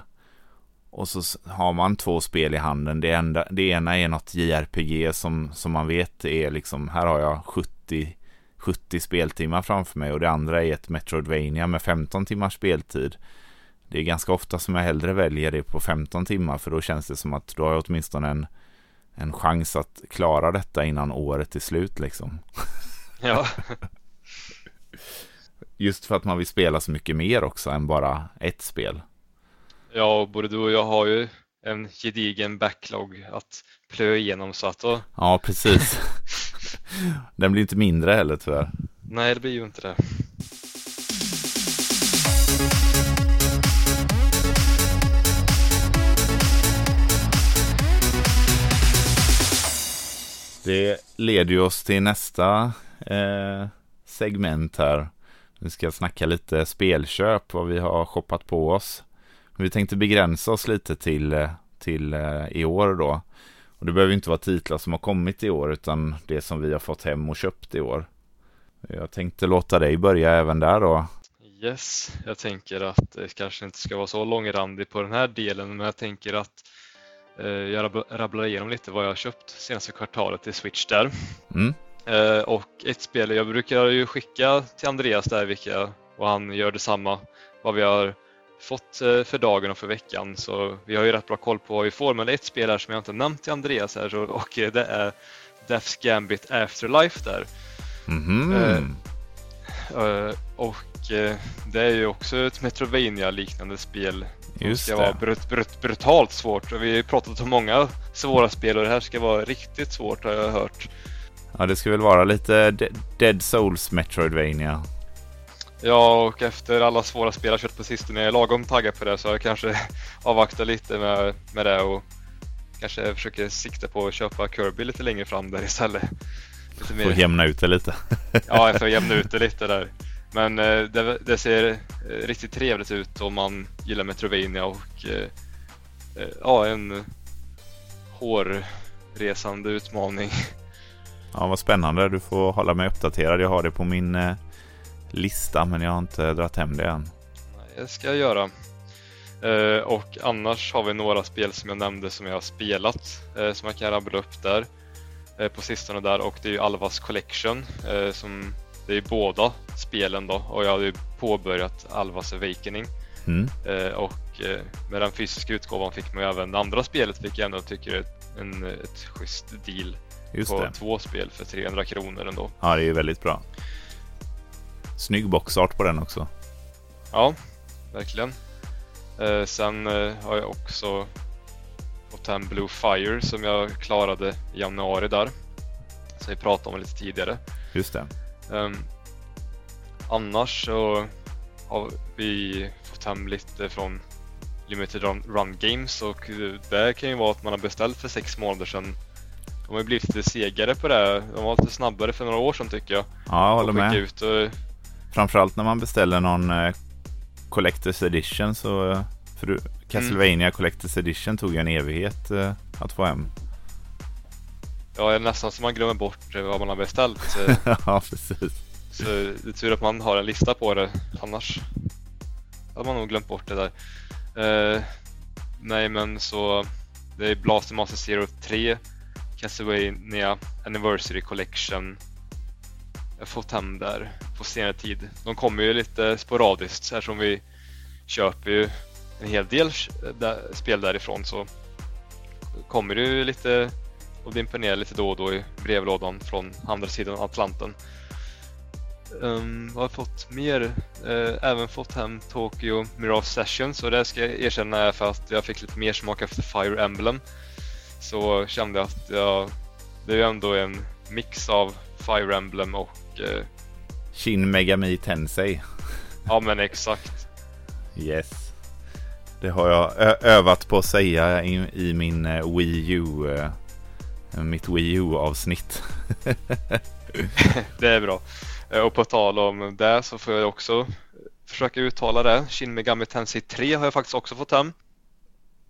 och så har man två spel i handen. Det, enda, det ena är något JRPG som, som man vet är liksom, här har jag 70, 70 speltimmar framför mig och det andra är ett Metroidvania med 15 timmars speltid. Det är ganska ofta som jag hellre väljer det på 15 timmar för då känns det som att då har jag åtminstone en, en chans att klara detta innan året är slut liksom. Ja. Just för att man vill spela så mycket mer också än bara ett spel. Ja, både du och jag har ju en gedigen backlog att plöja igenom så att då... Ja, precis. Den blir inte mindre heller tyvärr. Nej, det blir ju inte det. Det leder ju oss till nästa eh, segment här. Vi ska snacka lite spelköp, vad vi har shoppat på oss. Vi tänkte begränsa oss lite till, eh, till eh, i år då. Och det behöver inte vara titlar som har kommit i år utan det som vi har fått hem och köpt i år. Jag tänkte låta dig börja även där då. Yes, jag tänker att det kanske inte ska vara så långrandig på den här delen men jag tänker att eh, jag rabblar igenom lite vad jag har köpt senaste kvartalet i Switch där. Mm. Eh, och ett spel, jag brukar ju skicka till Andreas där vilka och han gör detsamma vad vi har fått eh, för dagen och för veckan så vi har ju rätt bra koll på vad vi får men det är ett spel här som jag inte nämnt till Andreas här så, och det är Death's Gambit Afterlife där. Mm -hmm. uh, och det är ju också ett Metrovania liknande spel. Just det ska vara brut, brut, brutalt svårt vi har ju pratat om många svåra spel och det här ska vara riktigt svårt har jag hört. Ja, det ska väl vara lite Dead Souls Metroidvania. Ja, och efter alla svåra spel jag kört på sistone är jag lagom taggad på det så jag kanske avvaktar lite med, med det och kanske försöker sikta på att köpa Kirby lite längre fram där istället. Lite mer... Får jämna ut det lite. ja, jag får jämna ut det lite där. Men eh, det, det, ser eh, riktigt trevligt ut om man gillar Metrovania och eh, ja, en hårresande utmaning. Ja, vad spännande. Du får hålla mig uppdaterad. Jag har det på min lista men jag har inte dragit hem det än. Det ska jag göra. Eh, och annars har vi några spel som jag nämnde som jag har spelat eh, som jag kan rabbla upp där eh, på sistone där och det är ju Alvas Collection eh, som det är ju båda spelen då och jag har ju påbörjat Alvas Awakening mm. Eh, och eh, med den fysiska utgåvan fick man ju även det andra spelet vilket jag ändå tycker är ett, en, ett schysst deal Just på det. två spel för 300 kronor ändå. Ja, det är ju väldigt bra. Snygg boxart på den också. Ja, verkligen. Eh, sen eh, har jag också fått hem Blue Fire som jag klarade i januari där. Som vi pratade om lite tidigare. Just det. Um, annars så har vi fått hem lite från Limited Run, Run Games och det kan ju vara att man har beställt för sex månader sedan. De har ju blivit lite segare på det. De var lite snabbare för några år sedan tycker jag. Ja, jag håller med. Ut och Framförallt när man beställer någon eh, Collectors Edition så eh, för Castlevania mm. Collectors Edition tog ju en evighet eh, att få hem. Ja, det är nästan så man glömmer bort eh, vad man har beställt. ja, precis. Så det är tur att man har en lista på det, annars hade man nog glömt bort det där. Eh, nej, men så det är Blaster Master Zero 3, Castlevania Anniversary Collection, jag har fått hem där på senare tid. De kommer ju lite sporadiskt eftersom vi köper ju en hel del spel därifrån så kommer det ju lite och dimper ner lite då och då i brevlådan från andra sidan Atlanten. Um, har fått mer? Uh, även fått hem Tokyo Mirage Sessions och det ska jag erkänna är för att jag fick lite mer smak efter Fire Emblem. Så kände jag att jag, det är ju ändå en mix av Fire Emblem och eh... Shin Megami Tensei. ja men exakt. Yes. Det har jag övat på att säga i, i min uh, Wii U. Mitt Wii U-avsnitt. det är bra. Uh, och på tal om det så får jag också försöka uttala det. Shin Megami Tensei 3 har jag faktiskt också fått hem.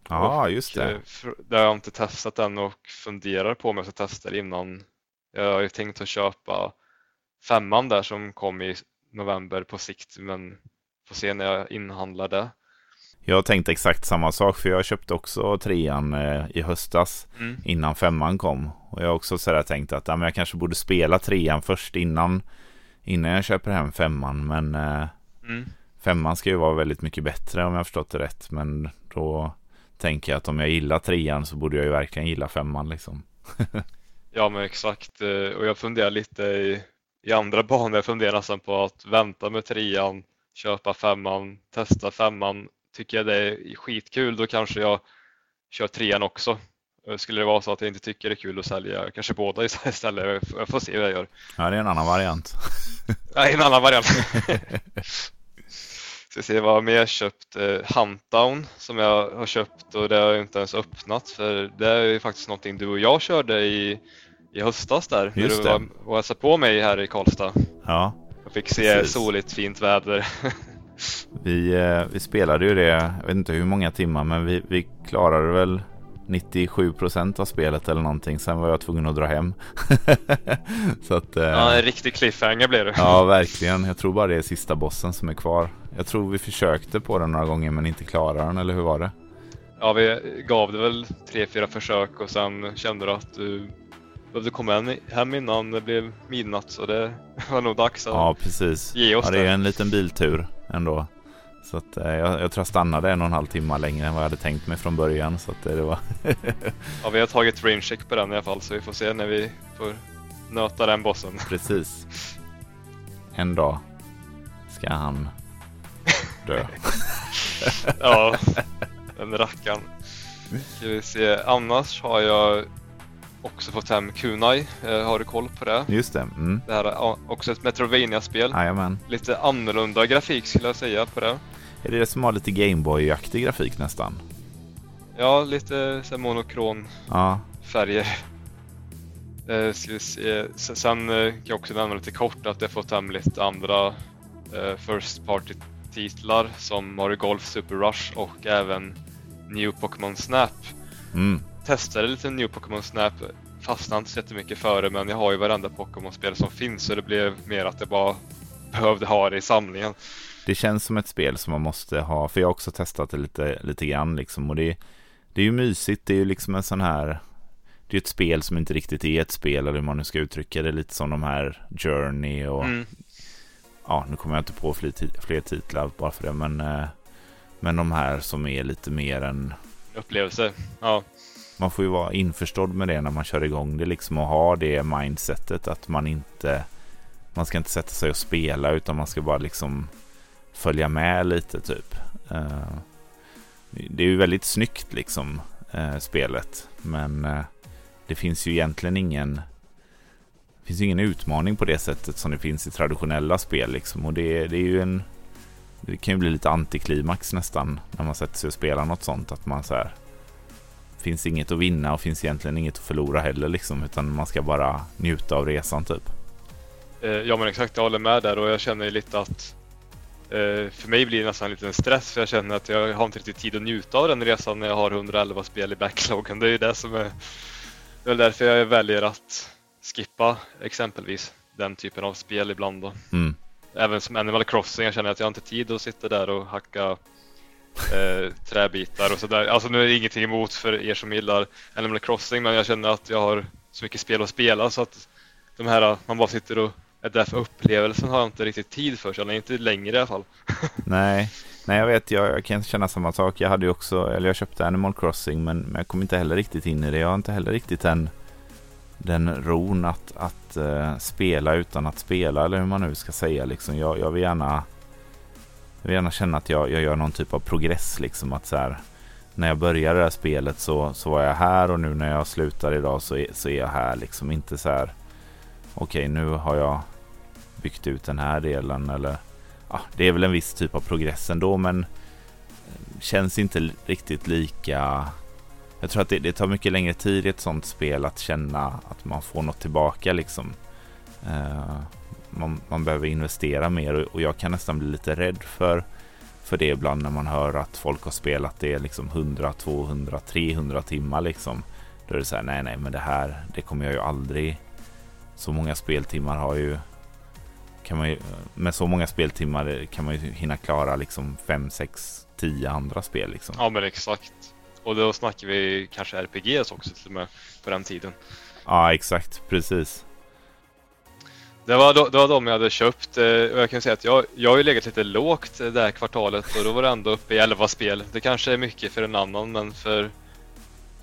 Ja, just det. Eh, det har jag inte testat än och funderar på om jag ska testa det innan. Jag har ju tänkt att köpa femman där som kom i november på sikt men får se när jag inhandlar det. Jag har tänkt exakt samma sak för jag köpte också trean eh, i höstas mm. innan femman kom. Och jag har också sådär tänkt att ja, men jag kanske borde spela trean först innan, innan jag köper hem femman. Men eh, mm. femman ska ju vara väldigt mycket bättre om jag har förstått det rätt. Men då tänker jag att om jag gillar trean så borde jag ju verkligen gilla femman liksom. ja men exakt eh, och jag funderar lite i, i andra banor. Jag funderar nästan på att vänta med trean, köpa femman, testa femman. Tycker jag det är skitkul då kanske jag kör trean också. Eh, skulle det vara så att jag inte tycker det är kul att sälja kanske båda istället. Jag får se hur jag gör. Ja, det är en annan variant. ja, en annan variant. Ska se vad mer köpt. Eh, Huntdown som jag har köpt och det har jag inte ens öppnat för det är ju faktiskt någonting du och jag körde i, i höstas där. Just när du var och hälsade på mig här i Karlstad. Ja. Jag fick se precis. soligt fint väder. Vi, eh, vi spelade ju det, jag vet inte hur många timmar men vi, vi klarade väl 97 procent av spelet eller någonting. Sen var jag tvungen att dra hem. så att, eh, ja, en riktig cliffhanger blev det. ja, verkligen. Jag tror bara det är sista bossen som är kvar. Jag tror vi försökte på den några gånger men inte klarade den, eller hur var det? Ja, vi gav det väl tre, fyra försök och sen kände du att du behövde komma hem innan det blev midnatt så det var nog dags att ja, precis. ge oss ja, det. är en liten biltur ändå. Så att, eh, jag, jag tror jag stannade en och en halv timme längre än vad jag hade tänkt mig från början. Så att, eh, det var ja, vi har tagit range check på den i alla fall så vi får se när vi får nöta den bossen. Precis. En dag ska han dö. ja, den rackaren. Ska vi se. Annars har jag också fått hem Kunai. Eh, har du koll på det? Just det. Mm. Det här är också ett Metrovania-spel. Jajamän. Lite annorlunda grafik skulle jag säga på det. Är det det som har lite Gameboy-aktig grafik nästan? Ja, lite så monokron ja. färger. Eh. Sen eh, kan jag också nämna lite kort att jag fått hem lite andra eh, First Party-titlar som Mario Golf Super Rush och även New Pokémon Snap. Mm. Testade lite New Pokémon Snap, fastnade inte så jättemycket för det men jag har ju varenda Pokémon-spel som finns så det blev mer att jag bara behövde ha det i samlingen. Det känns som ett spel som man måste ha, för jag har också testat det lite, lite grann liksom och det, det är ju mysigt, det är ju liksom en sån här det är ett spel som inte riktigt är ett spel eller hur man nu ska uttrycka det. Lite som de här Journey och mm. ja, nu kommer jag inte på fler, fler titlar bara för det. Men, eh, men de här som är lite mer en upplevelse. Ja. Man får ju vara införstådd med det när man kör igång det liksom och ha det mindsetet att man inte man ska inte sätta sig och spela utan man ska bara liksom följa med lite typ. Eh, det är ju väldigt snyggt liksom eh, spelet men eh, det finns ju egentligen ingen det finns ingen utmaning på det sättet som det finns i traditionella spel liksom och det, det är ju en det kan ju bli lite antiklimax nästan när man sätter sig och spelar något sånt att man så här finns inget att vinna och finns egentligen inget att förlora heller liksom utan man ska bara njuta av resan typ. Eh, ja men exakt, jag håller med där och jag känner lite att eh, för mig blir det nästan en liten stress för jag känner att jag har inte riktigt tid att njuta av den resan när jag har 111 spel i backloggen. Det är ju det som är det är därför jag väljer att skippa exempelvis den typen av spel ibland då. Mm. Även som Animal Crossing, jag känner att jag har inte tid att sitta där och hacka eh, träbitar och sådär. Alltså nu är det ingenting emot för er som gillar Animal Crossing men jag känner att jag har så mycket spel att spela så att de här, man bara sitter och är där för upplevelsen har jag inte riktigt tid för, så eller inte längre i alla fall. Nej, nej jag vet, jag, jag kan känna samma sak. Jag hade ju också, eller jag köpte Animal Crossing men, men jag kom inte heller riktigt in i det. Jag har inte heller riktigt den, den ron att, att uh, spela utan att spela eller hur man nu ska säga liksom. Jag, jag vill gärna jag vill gärna känna att jag, jag gör någon typ av progress liksom att så här, när jag började det här spelet så, så var jag här och nu när jag slutar idag så är, så är jag här liksom inte så här okej okay, nu har jag byggt ut den här delen eller ja, det är väl en viss typ av progress ändå men känns inte riktigt lika jag tror att det, det, tar mycket längre tid i ett sånt spel att känna att man får något tillbaka liksom. Eh, man, man, behöver investera mer och, och, jag kan nästan bli lite rädd för, för det ibland när man hör att folk har spelat det liksom 100, 200, 300 timmar liksom. Då är det så här, nej, nej, men det här, det kommer jag ju aldrig. Så många speltimmar har ju, kan man ju, med så många speltimmar kan man ju hinna klara liksom 5, 6, 10 andra spel liksom. Ja, men exakt. Och då snackar vi kanske RPGs också till och med på den tiden. Ja, exakt, precis. Det var, då, det var de jag hade köpt eh, och jag kan säga att jag, jag har ju legat lite lågt eh, det här kvartalet och då var det ändå uppe i 11 spel. Det kanske är mycket för en annan men för,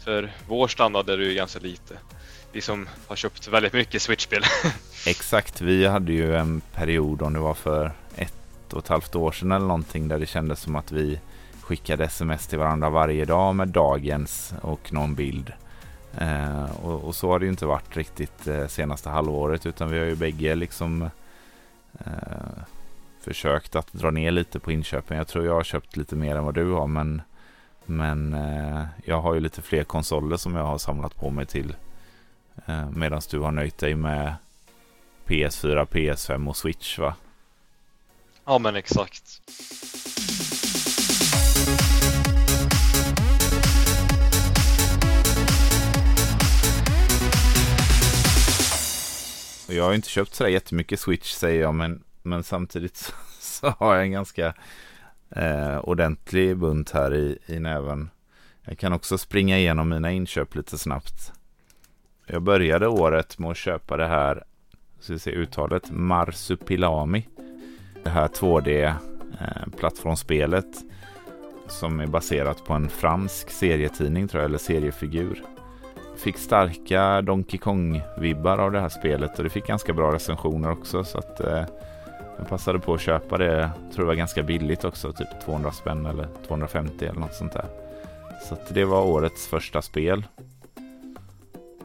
för vår standard är det ju ganska lite. Vi som har köpt väldigt mycket Switch-spel. Exakt, vi hade ju en period om det var för ett och ett halvt år sedan eller någonting där det kändes som att vi skickade sms till varandra varje dag med dagens och någon bild. Eh, och, och, så har det ju inte varit riktigt eh, senaste halvåret utan vi har ju bägge liksom eh, försökt att dra ner lite på inköpen. Jag tror jag har köpt lite mer än vad du har men, men eh, jag har ju lite fler konsoler som jag har samlat på mig till. Eh, Medan du har nöjt dig med PS4, PS5 och Switch va? Ja men exakt. Jag har inte köpt sådär jättemycket Switch säger jag men, men samtidigt så, så har jag en ganska eh, ordentlig bunt här i, i näven. Jag kan också springa igenom mina inköp lite snabbt. Jag började året med att köpa det här, så vi se uttalet, Marsupilami. Det här 2D-plattformsspelet eh, som är baserat på en fransk serietidning tror jag, eller seriefigur fick starka Donkey Kong-vibbar av det här spelet och det fick ganska bra recensioner också. Så att eh, jag passade på att köpa det. Jag tror det var ganska billigt också, typ 200 spänn eller 250 eller något sånt där. Så att det var årets första spel.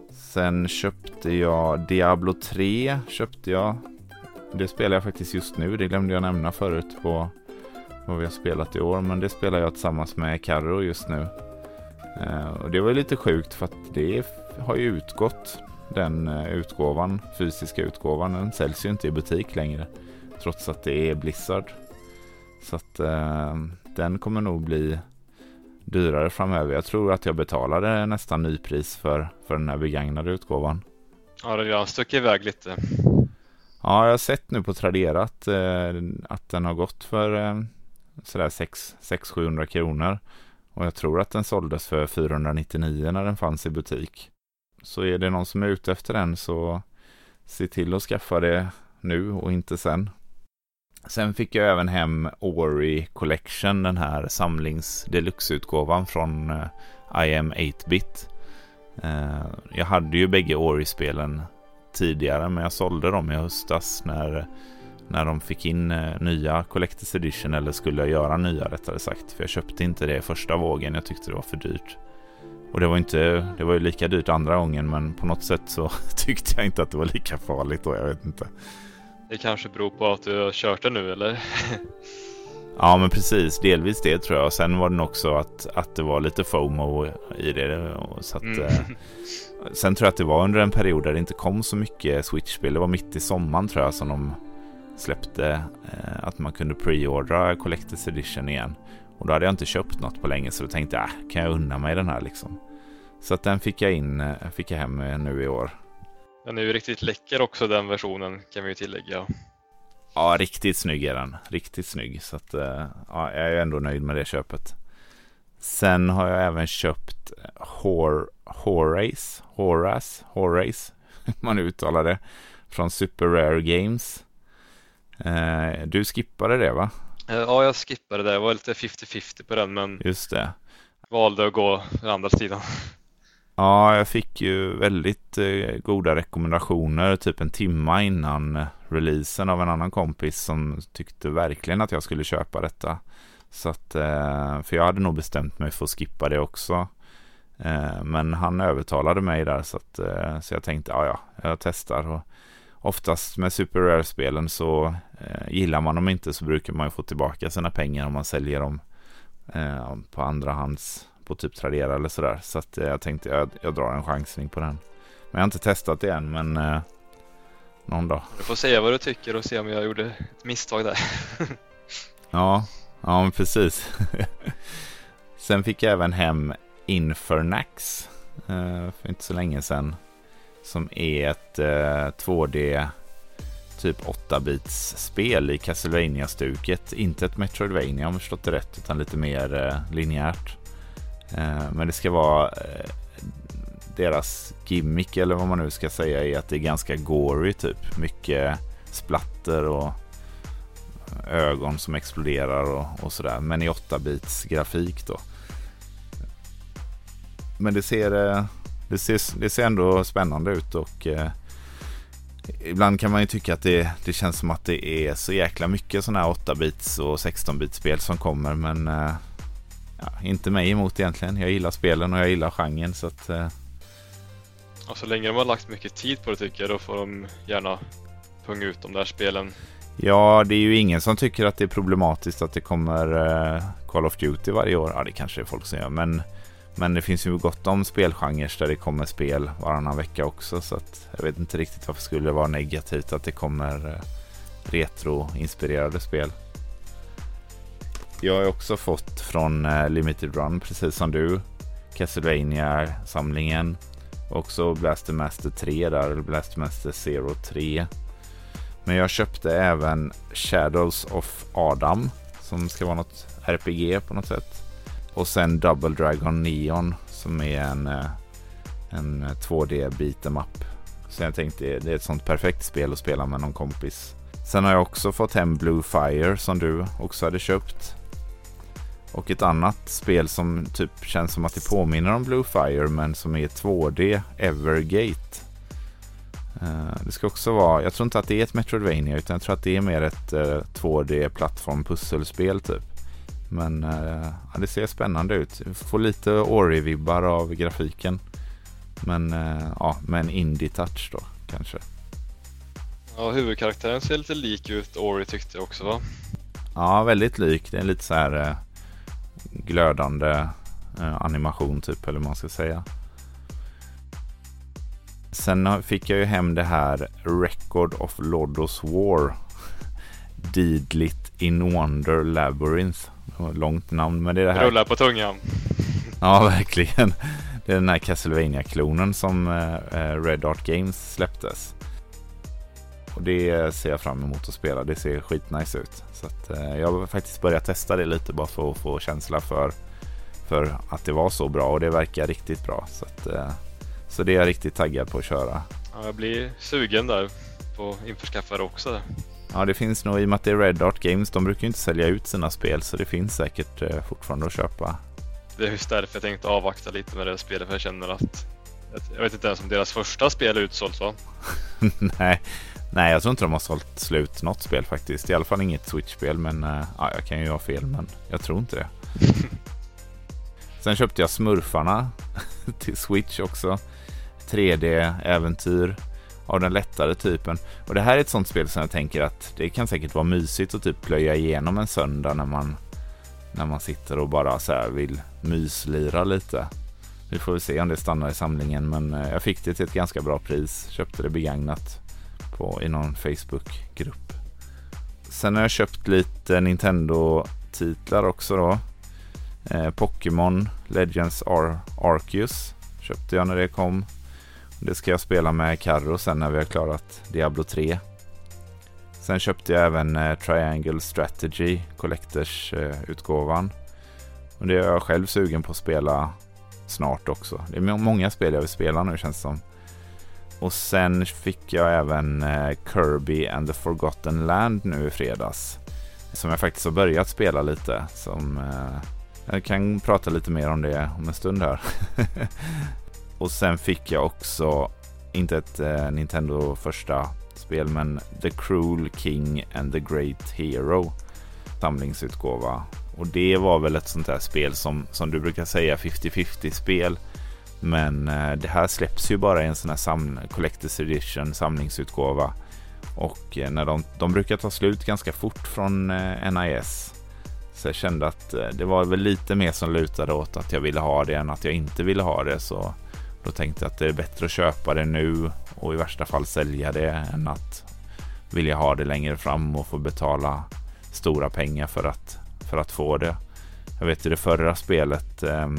Sen köpte jag Diablo 3. Köpte jag. Det spelar jag faktiskt just nu. Det glömde jag nämna förut på vad vi har spelat i år. Men det spelar jag tillsammans med Carro just nu. Eh, och det var lite sjukt för att det har ju utgått den eh, utgåvan, fysiska utgåvan. Den säljs ju inte i butik längre. Trots att det är Blizzard. Så att eh, den kommer nog bli dyrare framöver. Jag tror att jag betalade nästan nypris för, för den här begagnade utgåvan. Ja, det har stuckit iväg lite. Ja, jag har sett nu på Tradera att, eh, att den har gått för eh, sådär 600-700 kronor. Och jag tror att den såldes för 499 när den fanns i butik. Så är det någon som är ute efter den så se till att skaffa det nu och inte sen. Sen fick jag även hem Ori Collection, den här samlings deluxe-utgåvan från eh, I am 8-bit. Eh, jag hade ju bägge Ori-spelen tidigare men jag sålde dem i höstas när när de fick in eh, nya Collectors Edition eller skulle göra nya rättare sagt. För jag köpte inte det första vågen, jag tyckte det var för dyrt. Och det var, inte, det var ju lika dyrt andra gången men på något sätt så tyckte jag inte att det var lika farligt då, jag vet inte. Det kanske beror på att du har kört det nu eller? ja men precis, delvis det tror jag. Sen var det också att, att det var lite FOMO i det. Så att, mm. eh, sen tror jag att det var under en period där det inte kom så mycket Switch-spel. Det var mitt i sommaren tror jag som de släppte eh, att man kunde preordra Collectors Edition igen. Och då hade jag inte köpt något på länge så då tänkte jag, äh, kan jag unna mig den här liksom. Så att den fick jag in, eh, fick jag hem nu i år. Den är ju riktigt läcker också den versionen kan vi ju tillägga. Ja, riktigt snygg är den. Riktigt snygg. Så att, eh, ja, jag är ändå nöjd med det köpet. Sen har jag även köpt Hor Horace, Horace, Horace, man uttalar det, från Super Rare Games. Eh, du skippade det va? Eh, ja, jag skippade det. Det var lite 50-50 på den men Just det. valde att gå den andra sidan. Ja, jag fick ju väldigt eh, goda rekommendationer typ en timma innan releasen av en annan kompis som tyckte verkligen att jag skulle köpa detta. Så att, för jag hade nog bestämt mig för att skippa det också. Men han övertalade mig där så, att, så jag tänkte ja, ja, jag testar. Och oftast med Super Rare-spelen så gillar man dem inte så brukar man få tillbaka sina pengar om man säljer dem eh, på andra hands på typ Tradera eller sådär. Så att eh, jag tänkte jag, jag drar en chansning på den. Men jag har inte testat det än men eh, någon dag. Du får säga vad du tycker och se om jag gjorde ett misstag där. ja, Ja, men precis. Sen fick jag även hem Infernax eh, för inte så länge sedan. Som är ett eh, 2D typ 8-bits spel i Castlevania-stuket. Inte ett Metroidvania om jag förstått det rätt, utan lite mer eh, linjärt. Eh, men det ska vara eh, deras gimmick eller vad man nu ska säga är att det är ganska gory typ. Mycket splatter och eh, ögon som exploderar och, och sådär. Men i 8-bits grafik då. Men det ser, eh, det ser, det ser ändå spännande ut och eh, ibland kan man ju tycka att det, det känns som att det är så jäkla mycket sådana här 8-bits och 16-bits spel som kommer. Men eh, ja, inte mig emot egentligen. Jag gillar spelen och jag gillar genren. Så att, eh, Och så länge de har lagt mycket tid på det tycker jag, då får de gärna punga ut de där spelen. Ja, det är ju ingen som tycker att det är problematiskt att det kommer uh, Call of Duty varje år. Ja, det kanske är folk som gör, men, men det finns ju gott om spelgenrer där det kommer spel varannan vecka också. Så att jag vet inte riktigt varför det skulle vara negativt att det kommer eh, retroinspirerade spel. Jag har också fått från eh, Limited Run, precis som du, Castlevania samlingen Också Blaster Master 3 där, eller Blaster Master Zero 3. Men jag köpte även Shadows of Adam som ska vara något RPG på något sätt. Och sen Double Dragon Neon som är en, eh, en eh, 2D beat'em up. Så jag tänkte det är ett sånt perfekt spel att spela med någon kompis. Sen har jag också fått hem Blue Fire som du också hade köpt. Och ett annat spel som typ känns som att det påminner om Blue Fire men som är 2D, Evergate. Eh, det ska också vara, jag tror inte att det är ett Metroidvania utan jag tror att det är mer ett 2D plattform pusselspel typ. Men uh, ja, det ser spännande ut. Får lite Ori-vibbar av grafiken. Men ja, med en indie-touch då kanske. Ja, huvudkaraktären ser lite lik ut Ori tyckte jag också va? Ja, väldigt lik. Det är lite så här glödande animation typ eller vad man ska säga. Sen fick jag ju hem det här Record of Lodos War. Deedlit in Wonder Labyrinth. Långt namn men det är det här. Rullar på tungan. Ja, verkligen. Det är den här castlevania klonen som eh, Red Art Games släpptes. Och det ser jag fram emot att spela. Det ser skitnice ut. Så att, eh, jag har faktiskt börjat testa det lite bara för att få känsla för, för att det var så bra och det verkar riktigt bra. Så att, eh, så det är jag riktigt taggad på att köra. Ja, jag blir sugen där på att införskaffa det också. Ja, det finns nog i och med att det är Red Art Games. De brukar ju inte sälja ut sina spel så det finns säkert eh, fortfarande att köpa. Det är just därför jag tänkte avvakta lite med det spelet för jag känner att jag vet inte ens om deras första spel är utsålt va? nej, nej, jag tror inte de har sålt slut något spel faktiskt. I alla fall inget Switch-spel, men uh, ja, jag kan ju ha fel, men jag tror inte det. Sen köpte jag Smurfarna till Switch också. 3D-äventyr av den lättare typen. Och det här är ett sånt spel som jag tänker att det kan säkert vara mysigt att typ plöja igenom en söndag när man, när man sitter och bara så vill myslira lite. Vi får väl se om det stannar i samlingen men eh, jag fick det till ett ganska bra pris. Köpte det begagnat på, i någon Facebook-grupp. Sen har jag köpt lite Nintendo-titlar också då. Eh, Pokémon Legends Ar Arceus köpte jag när det kom. Det ska jag spela med Carro sen när vi har klarat Diablo 3. Sen köpte jag även eh, Triangle Strategy Collectors eh, utgåvan. Och det är jag själv sugen på att spela snart också. Det är många spel jag vill spela nu känns det som. Och sen fick jag även eh, Kirby and the Forgotten Land nu i fredags. Som jag faktiskt har börjat spela lite. Som, eh, jag kan prata lite mer om det om en stund här. Och sen fick jag också, inte ett eh, Nintendo första spel, men The Cruel King and the Great Hero samlingsutgåva. Och det var väl ett sånt där spel som, som du brukar säga 50-50 spel. Men eh, det här släpps ju bara i en sån här sam Collectors Edition samlingsutgåva. Och eh, när de, de brukar ta slut ganska fort från eh, NIS. Så jag kände att eh, det var väl lite mer som lutade åt att jag ville ha det än att jag inte ville ha det. Så då tänkte jag att det är bättre att köpa det nu och i värsta fall sälja det än att vilja ha det längre fram och få betala stora pengar för att för att få det. Jag vet i det förra spelet eh,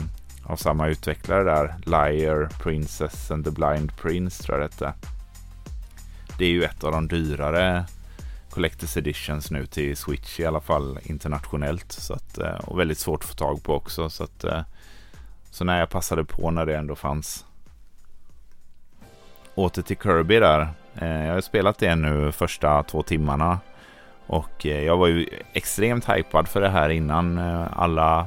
av samma utvecklare där, Liar, Princess and the Blind Prince tror jag det hette. Det är ju ett av de dyrare Collectors Editions nu till Switch i alla fall internationellt. Så att, eh, och väldigt svårt att få tag på också. Så, att, eh, så när jag passade på när det ändå fanns. Åter till Kirby där. Eh, jag har spelat det nu första två timmarna. Och eh, jag var ju extremt hypad för det här innan eh, alla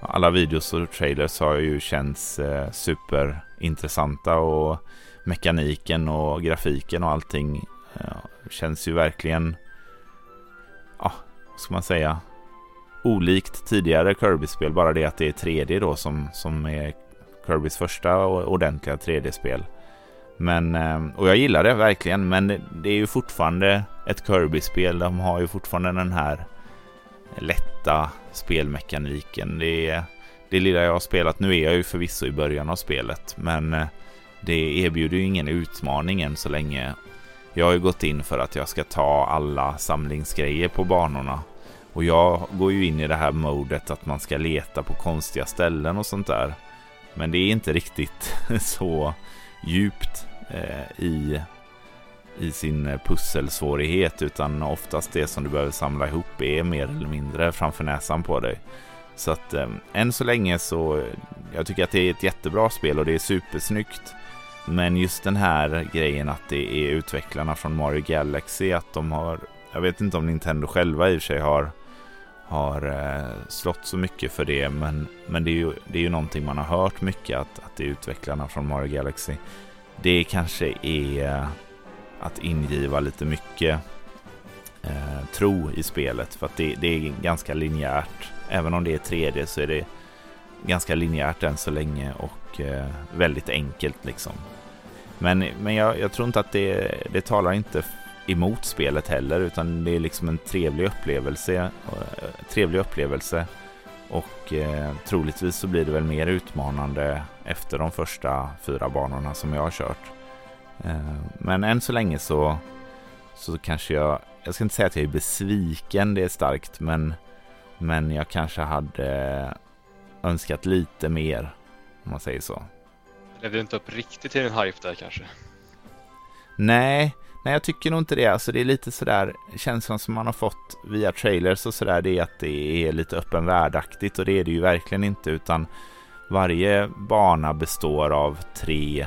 alla videos och trailers har ju känts superintressanta och mekaniken och grafiken och allting känns ju verkligen, ja, vad ska man säga, olikt tidigare Kirby-spel. Bara det att det är 3D då som, som är Kirbys första ordentliga 3D-spel. Men, eh, och jag gillar det verkligen, men det är ju fortfarande ett Kirby-spel. De har ju fortfarande den här lätta spelmekaniken. Det, är, det lilla jag har spelat, nu är jag ju förvisso i början av spelet, men eh, det erbjuder ju ingen utmaning än så länge jag har ju gått in för att jag ska ta alla samlingsgrejer på banorna. Och jag går ju in i det här modet att man ska leta på konstiga ställen och sånt där. Men det är inte riktigt så djupt eh, i, i sin eh, pusselsvårighet utan oftast det som du behöver samla ihop är mer eller mindre framför näsan på dig. Så att eh, än så länge så eh, jag tycker att det är ett jättebra spel och det är supersnyggt. Men just den här grejen att det är utvecklarna från Mario Galaxy, att de har, jag vet inte om Nintendo själva i och för sig har, har eh, slått så mycket för det, men, men det, är ju, det är ju någonting man har hört mycket, att, att det är utvecklarna från Mario Galaxy. Det kanske är eh, att ingiva lite mycket eh, tro i spelet, för att det, det är ganska linjärt. Även om det är 3D så är det ganska linjärt än så länge och eh, väldigt enkelt liksom. Men, men jag, jag tror inte att det, det talar inte emot spelet heller utan det är liksom en trevlig upplevelse. Eh, trevlig upplevelse och eh, troligtvis så blir det väl mer utmanande efter de första fyra banorna som jag har kört. Eh, men än så länge så, så kanske jag, jag ska inte säga att jag är besviken, det är starkt, men, men jag kanske hade önskat lite mer om man säger så. Levde inte upp riktigt till en hype där kanske? Nej, nej jag tycker nog inte det. Alltså det är lite sådär, känslan som man har fått via trailers och sådär, det är att det är lite öppen världaktigt och det är det ju verkligen inte utan varje bana består av tre,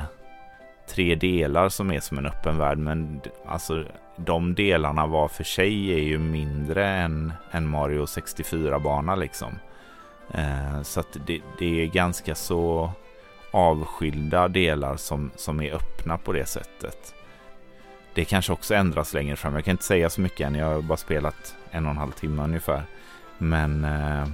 tre delar som är som en öppen värld men alltså de delarna var för sig är ju mindre än en Mario 64-bana liksom. Eh, så att det, det är ganska så avskilda delar som, som är öppna på det sättet. Det kanske också ändras längre fram. Jag kan inte säga så mycket än. Jag har bara spelat en och en halv timme ungefär. Men eh,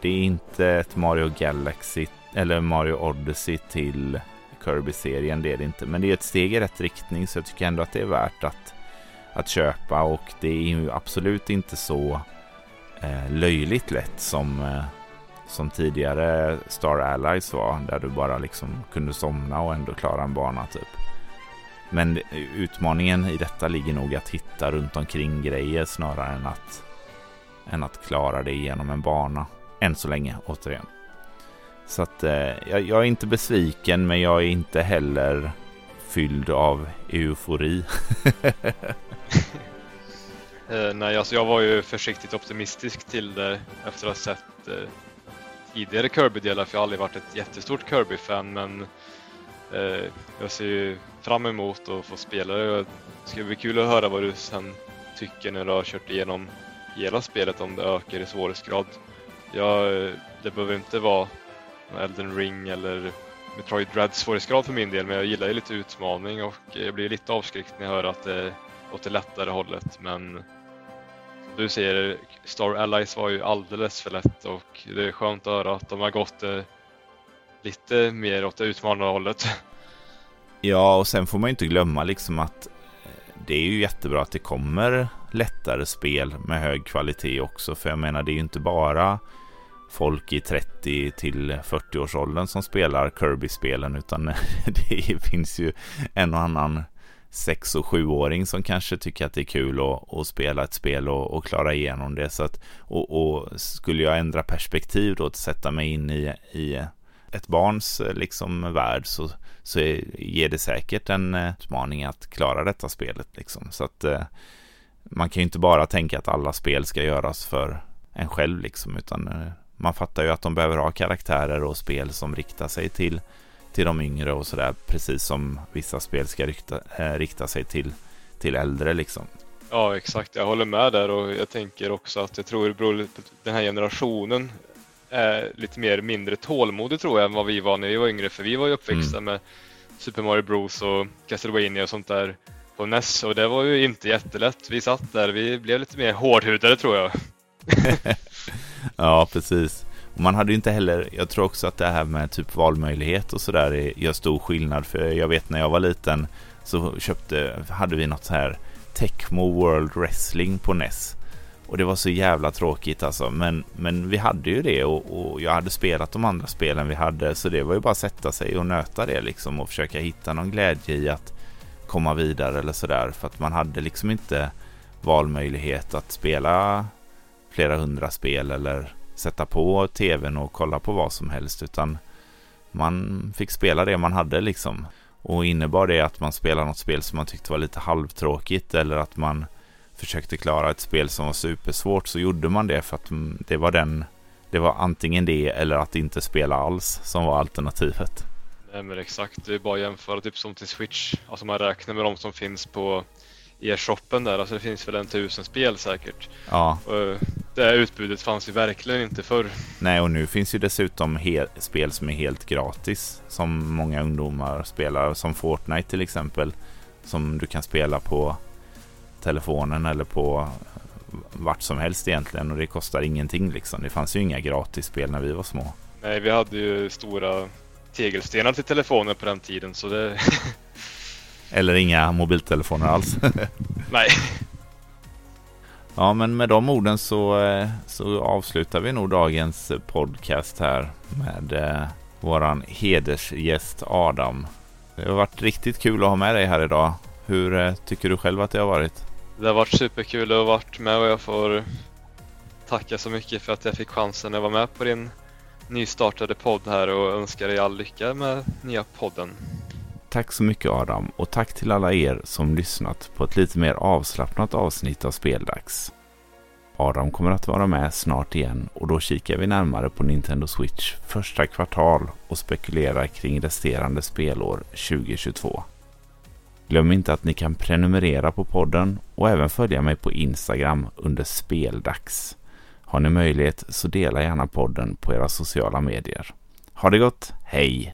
det är inte ett Mario Galaxy eller Mario Odyssey till Kirby-serien. Det är det inte. Men det är ett steg i rätt riktning så jag tycker ändå att det är värt att, att köpa. Och det är ju absolut inte så eh, löjligt lätt som eh, som tidigare Star Allies var, där du bara liksom kunde somna och ändå klara en bana typ. Men utmaningen i detta ligger nog att hitta runt omkring grejer snarare än att, än att klara det genom en bana. Än så länge, återigen. Så att eh, jag, jag, är inte besviken, men jag är inte heller fylld av eufori. eh, nej, alltså jag var ju försiktigt optimistisk till det efter att ha sett eh, tidigare Kirby-delar för jag har aldrig varit ett jättestort Kirby-fan men eh, jag ser ju fram emot att få spela det. Det ska bli kul att höra vad du sen tycker när du har kört igenom hela spelet om det ökar i svårighetsgrad. Ja, det behöver inte vara Elden Ring eller Metroid Dread svårighetsgrad för min del men jag gillar ju lite utmaning och jag blir lite avskräckt när jag hör att det är åt det lättare hållet men du säger, Star Allies var ju alldeles för lätt och det är skönt att höra att de har gått eh, lite mer åt det utmanande hållet. Ja, och sen får man ju inte glömma liksom att eh, det är ju jättebra att det kommer lättare spel med hög kvalitet också. För jag menar, det är ju inte bara folk i 30 till 40 årsåldern som spelar Kirby-spelen utan det finns ju en och annan sex och sjuåring som kanske tycker att det är kul att, att spela ett spel och, och, klara igenom det. Så att, och, och, skulle jag ändra perspektiv då att sätta mig in i, i ett barns eh, liksom värld så, så ger det säkert en eh, utmaning att klara detta spelet. Liksom. Så att eh, man kan ju inte bara tänka att alla spel ska göras för en själv liksom, utan man fattar ju att de behöver ha karaktärer och spel som riktar sig till till de yngre och sådär. Precis som vissa spel ska rikta, rikta sig till, till äldre liksom. Ja exakt, jag håller med där och jag tänker också att jag tror det beror lite på den här generationen är lite mer mindre tålmodig tror jag än vad vi var när vi var yngre för vi var ju uppväxta mm. med Super Mario Bros och Castlevania och sånt där på NES och det var ju inte jättelätt. Vi satt där, vi blev lite mer hårdhudade tror jag. ja, precis. Och man hade ju inte heller, jag tror också att det här med typ valmöjlighet och sådär gör stor skillnad. För jag vet när jag var liten så köpte, hade vi något så här Tecmo World Wrestling på NES. Och det var så jävla tråkigt alltså. Men, men vi hade ju det och, och, jag hade spelat de andra spelen vi hade. Så det var ju bara att sätta sig och nöta det liksom och försöka hitta någon glädje i att komma vidare eller sådär. För att man hade liksom inte valmöjlighet att spela flera hundra spel eller sätta på tvn och kolla på vad som helst utan man fick spela det man hade liksom. Och innebar det att man spelade något spel som man tyckte var lite halvtråkigt eller att man försökte klara ett spel som var supersvårt så gjorde man det för att det var den det var antingen det eller att inte spela alls som var alternativet. Nej men exakt, det är bara att jämföra typ som till Switch. Alltså man räknar med de som finns på e-shoppen där. Alltså det finns väl en tusen spel säkert. Ja. Och det utbudet fanns ju verkligen inte förr. Nej, och nu finns ju dessutom spel som är helt gratis. Som många ungdomar spelar. Som Fortnite till exempel. Som du kan spela på telefonen eller på vart som helst egentligen. Och det kostar ingenting liksom. Det fanns ju inga gratisspel när vi var små. Nej, vi hade ju stora tegelstenar till telefonen på den tiden. Så det Eller inga mobiltelefoner alls. Nej. Ja, men med de orden så, eh, så avslutar vi nog dagens podcast här med eh, våran hedersgäst Adam. Det har varit riktigt kul att ha med dig här idag. Hur eh, tycker du själv att det har varit? Det har varit superkul att ha varit med och jag får tacka så mycket för att jag fick chansen att vara med på din nystartade podd här och önskar dig all lycka med nya podden. Tack så mycket Adam och tack till alla er som lyssnat på ett lite mer avslappnat avsnitt av Speldags. Adam kommer att vara med snart igen och då kikar vi närmare på Nintendo Switch första kvartal och spekulerar kring resterande spelår 2022. Glöm inte att ni kan prenumerera på podden och även följa mig på Instagram under Speldags. Har ni möjlighet så dela gärna podden på era sociala medier. Ha det gott, hej!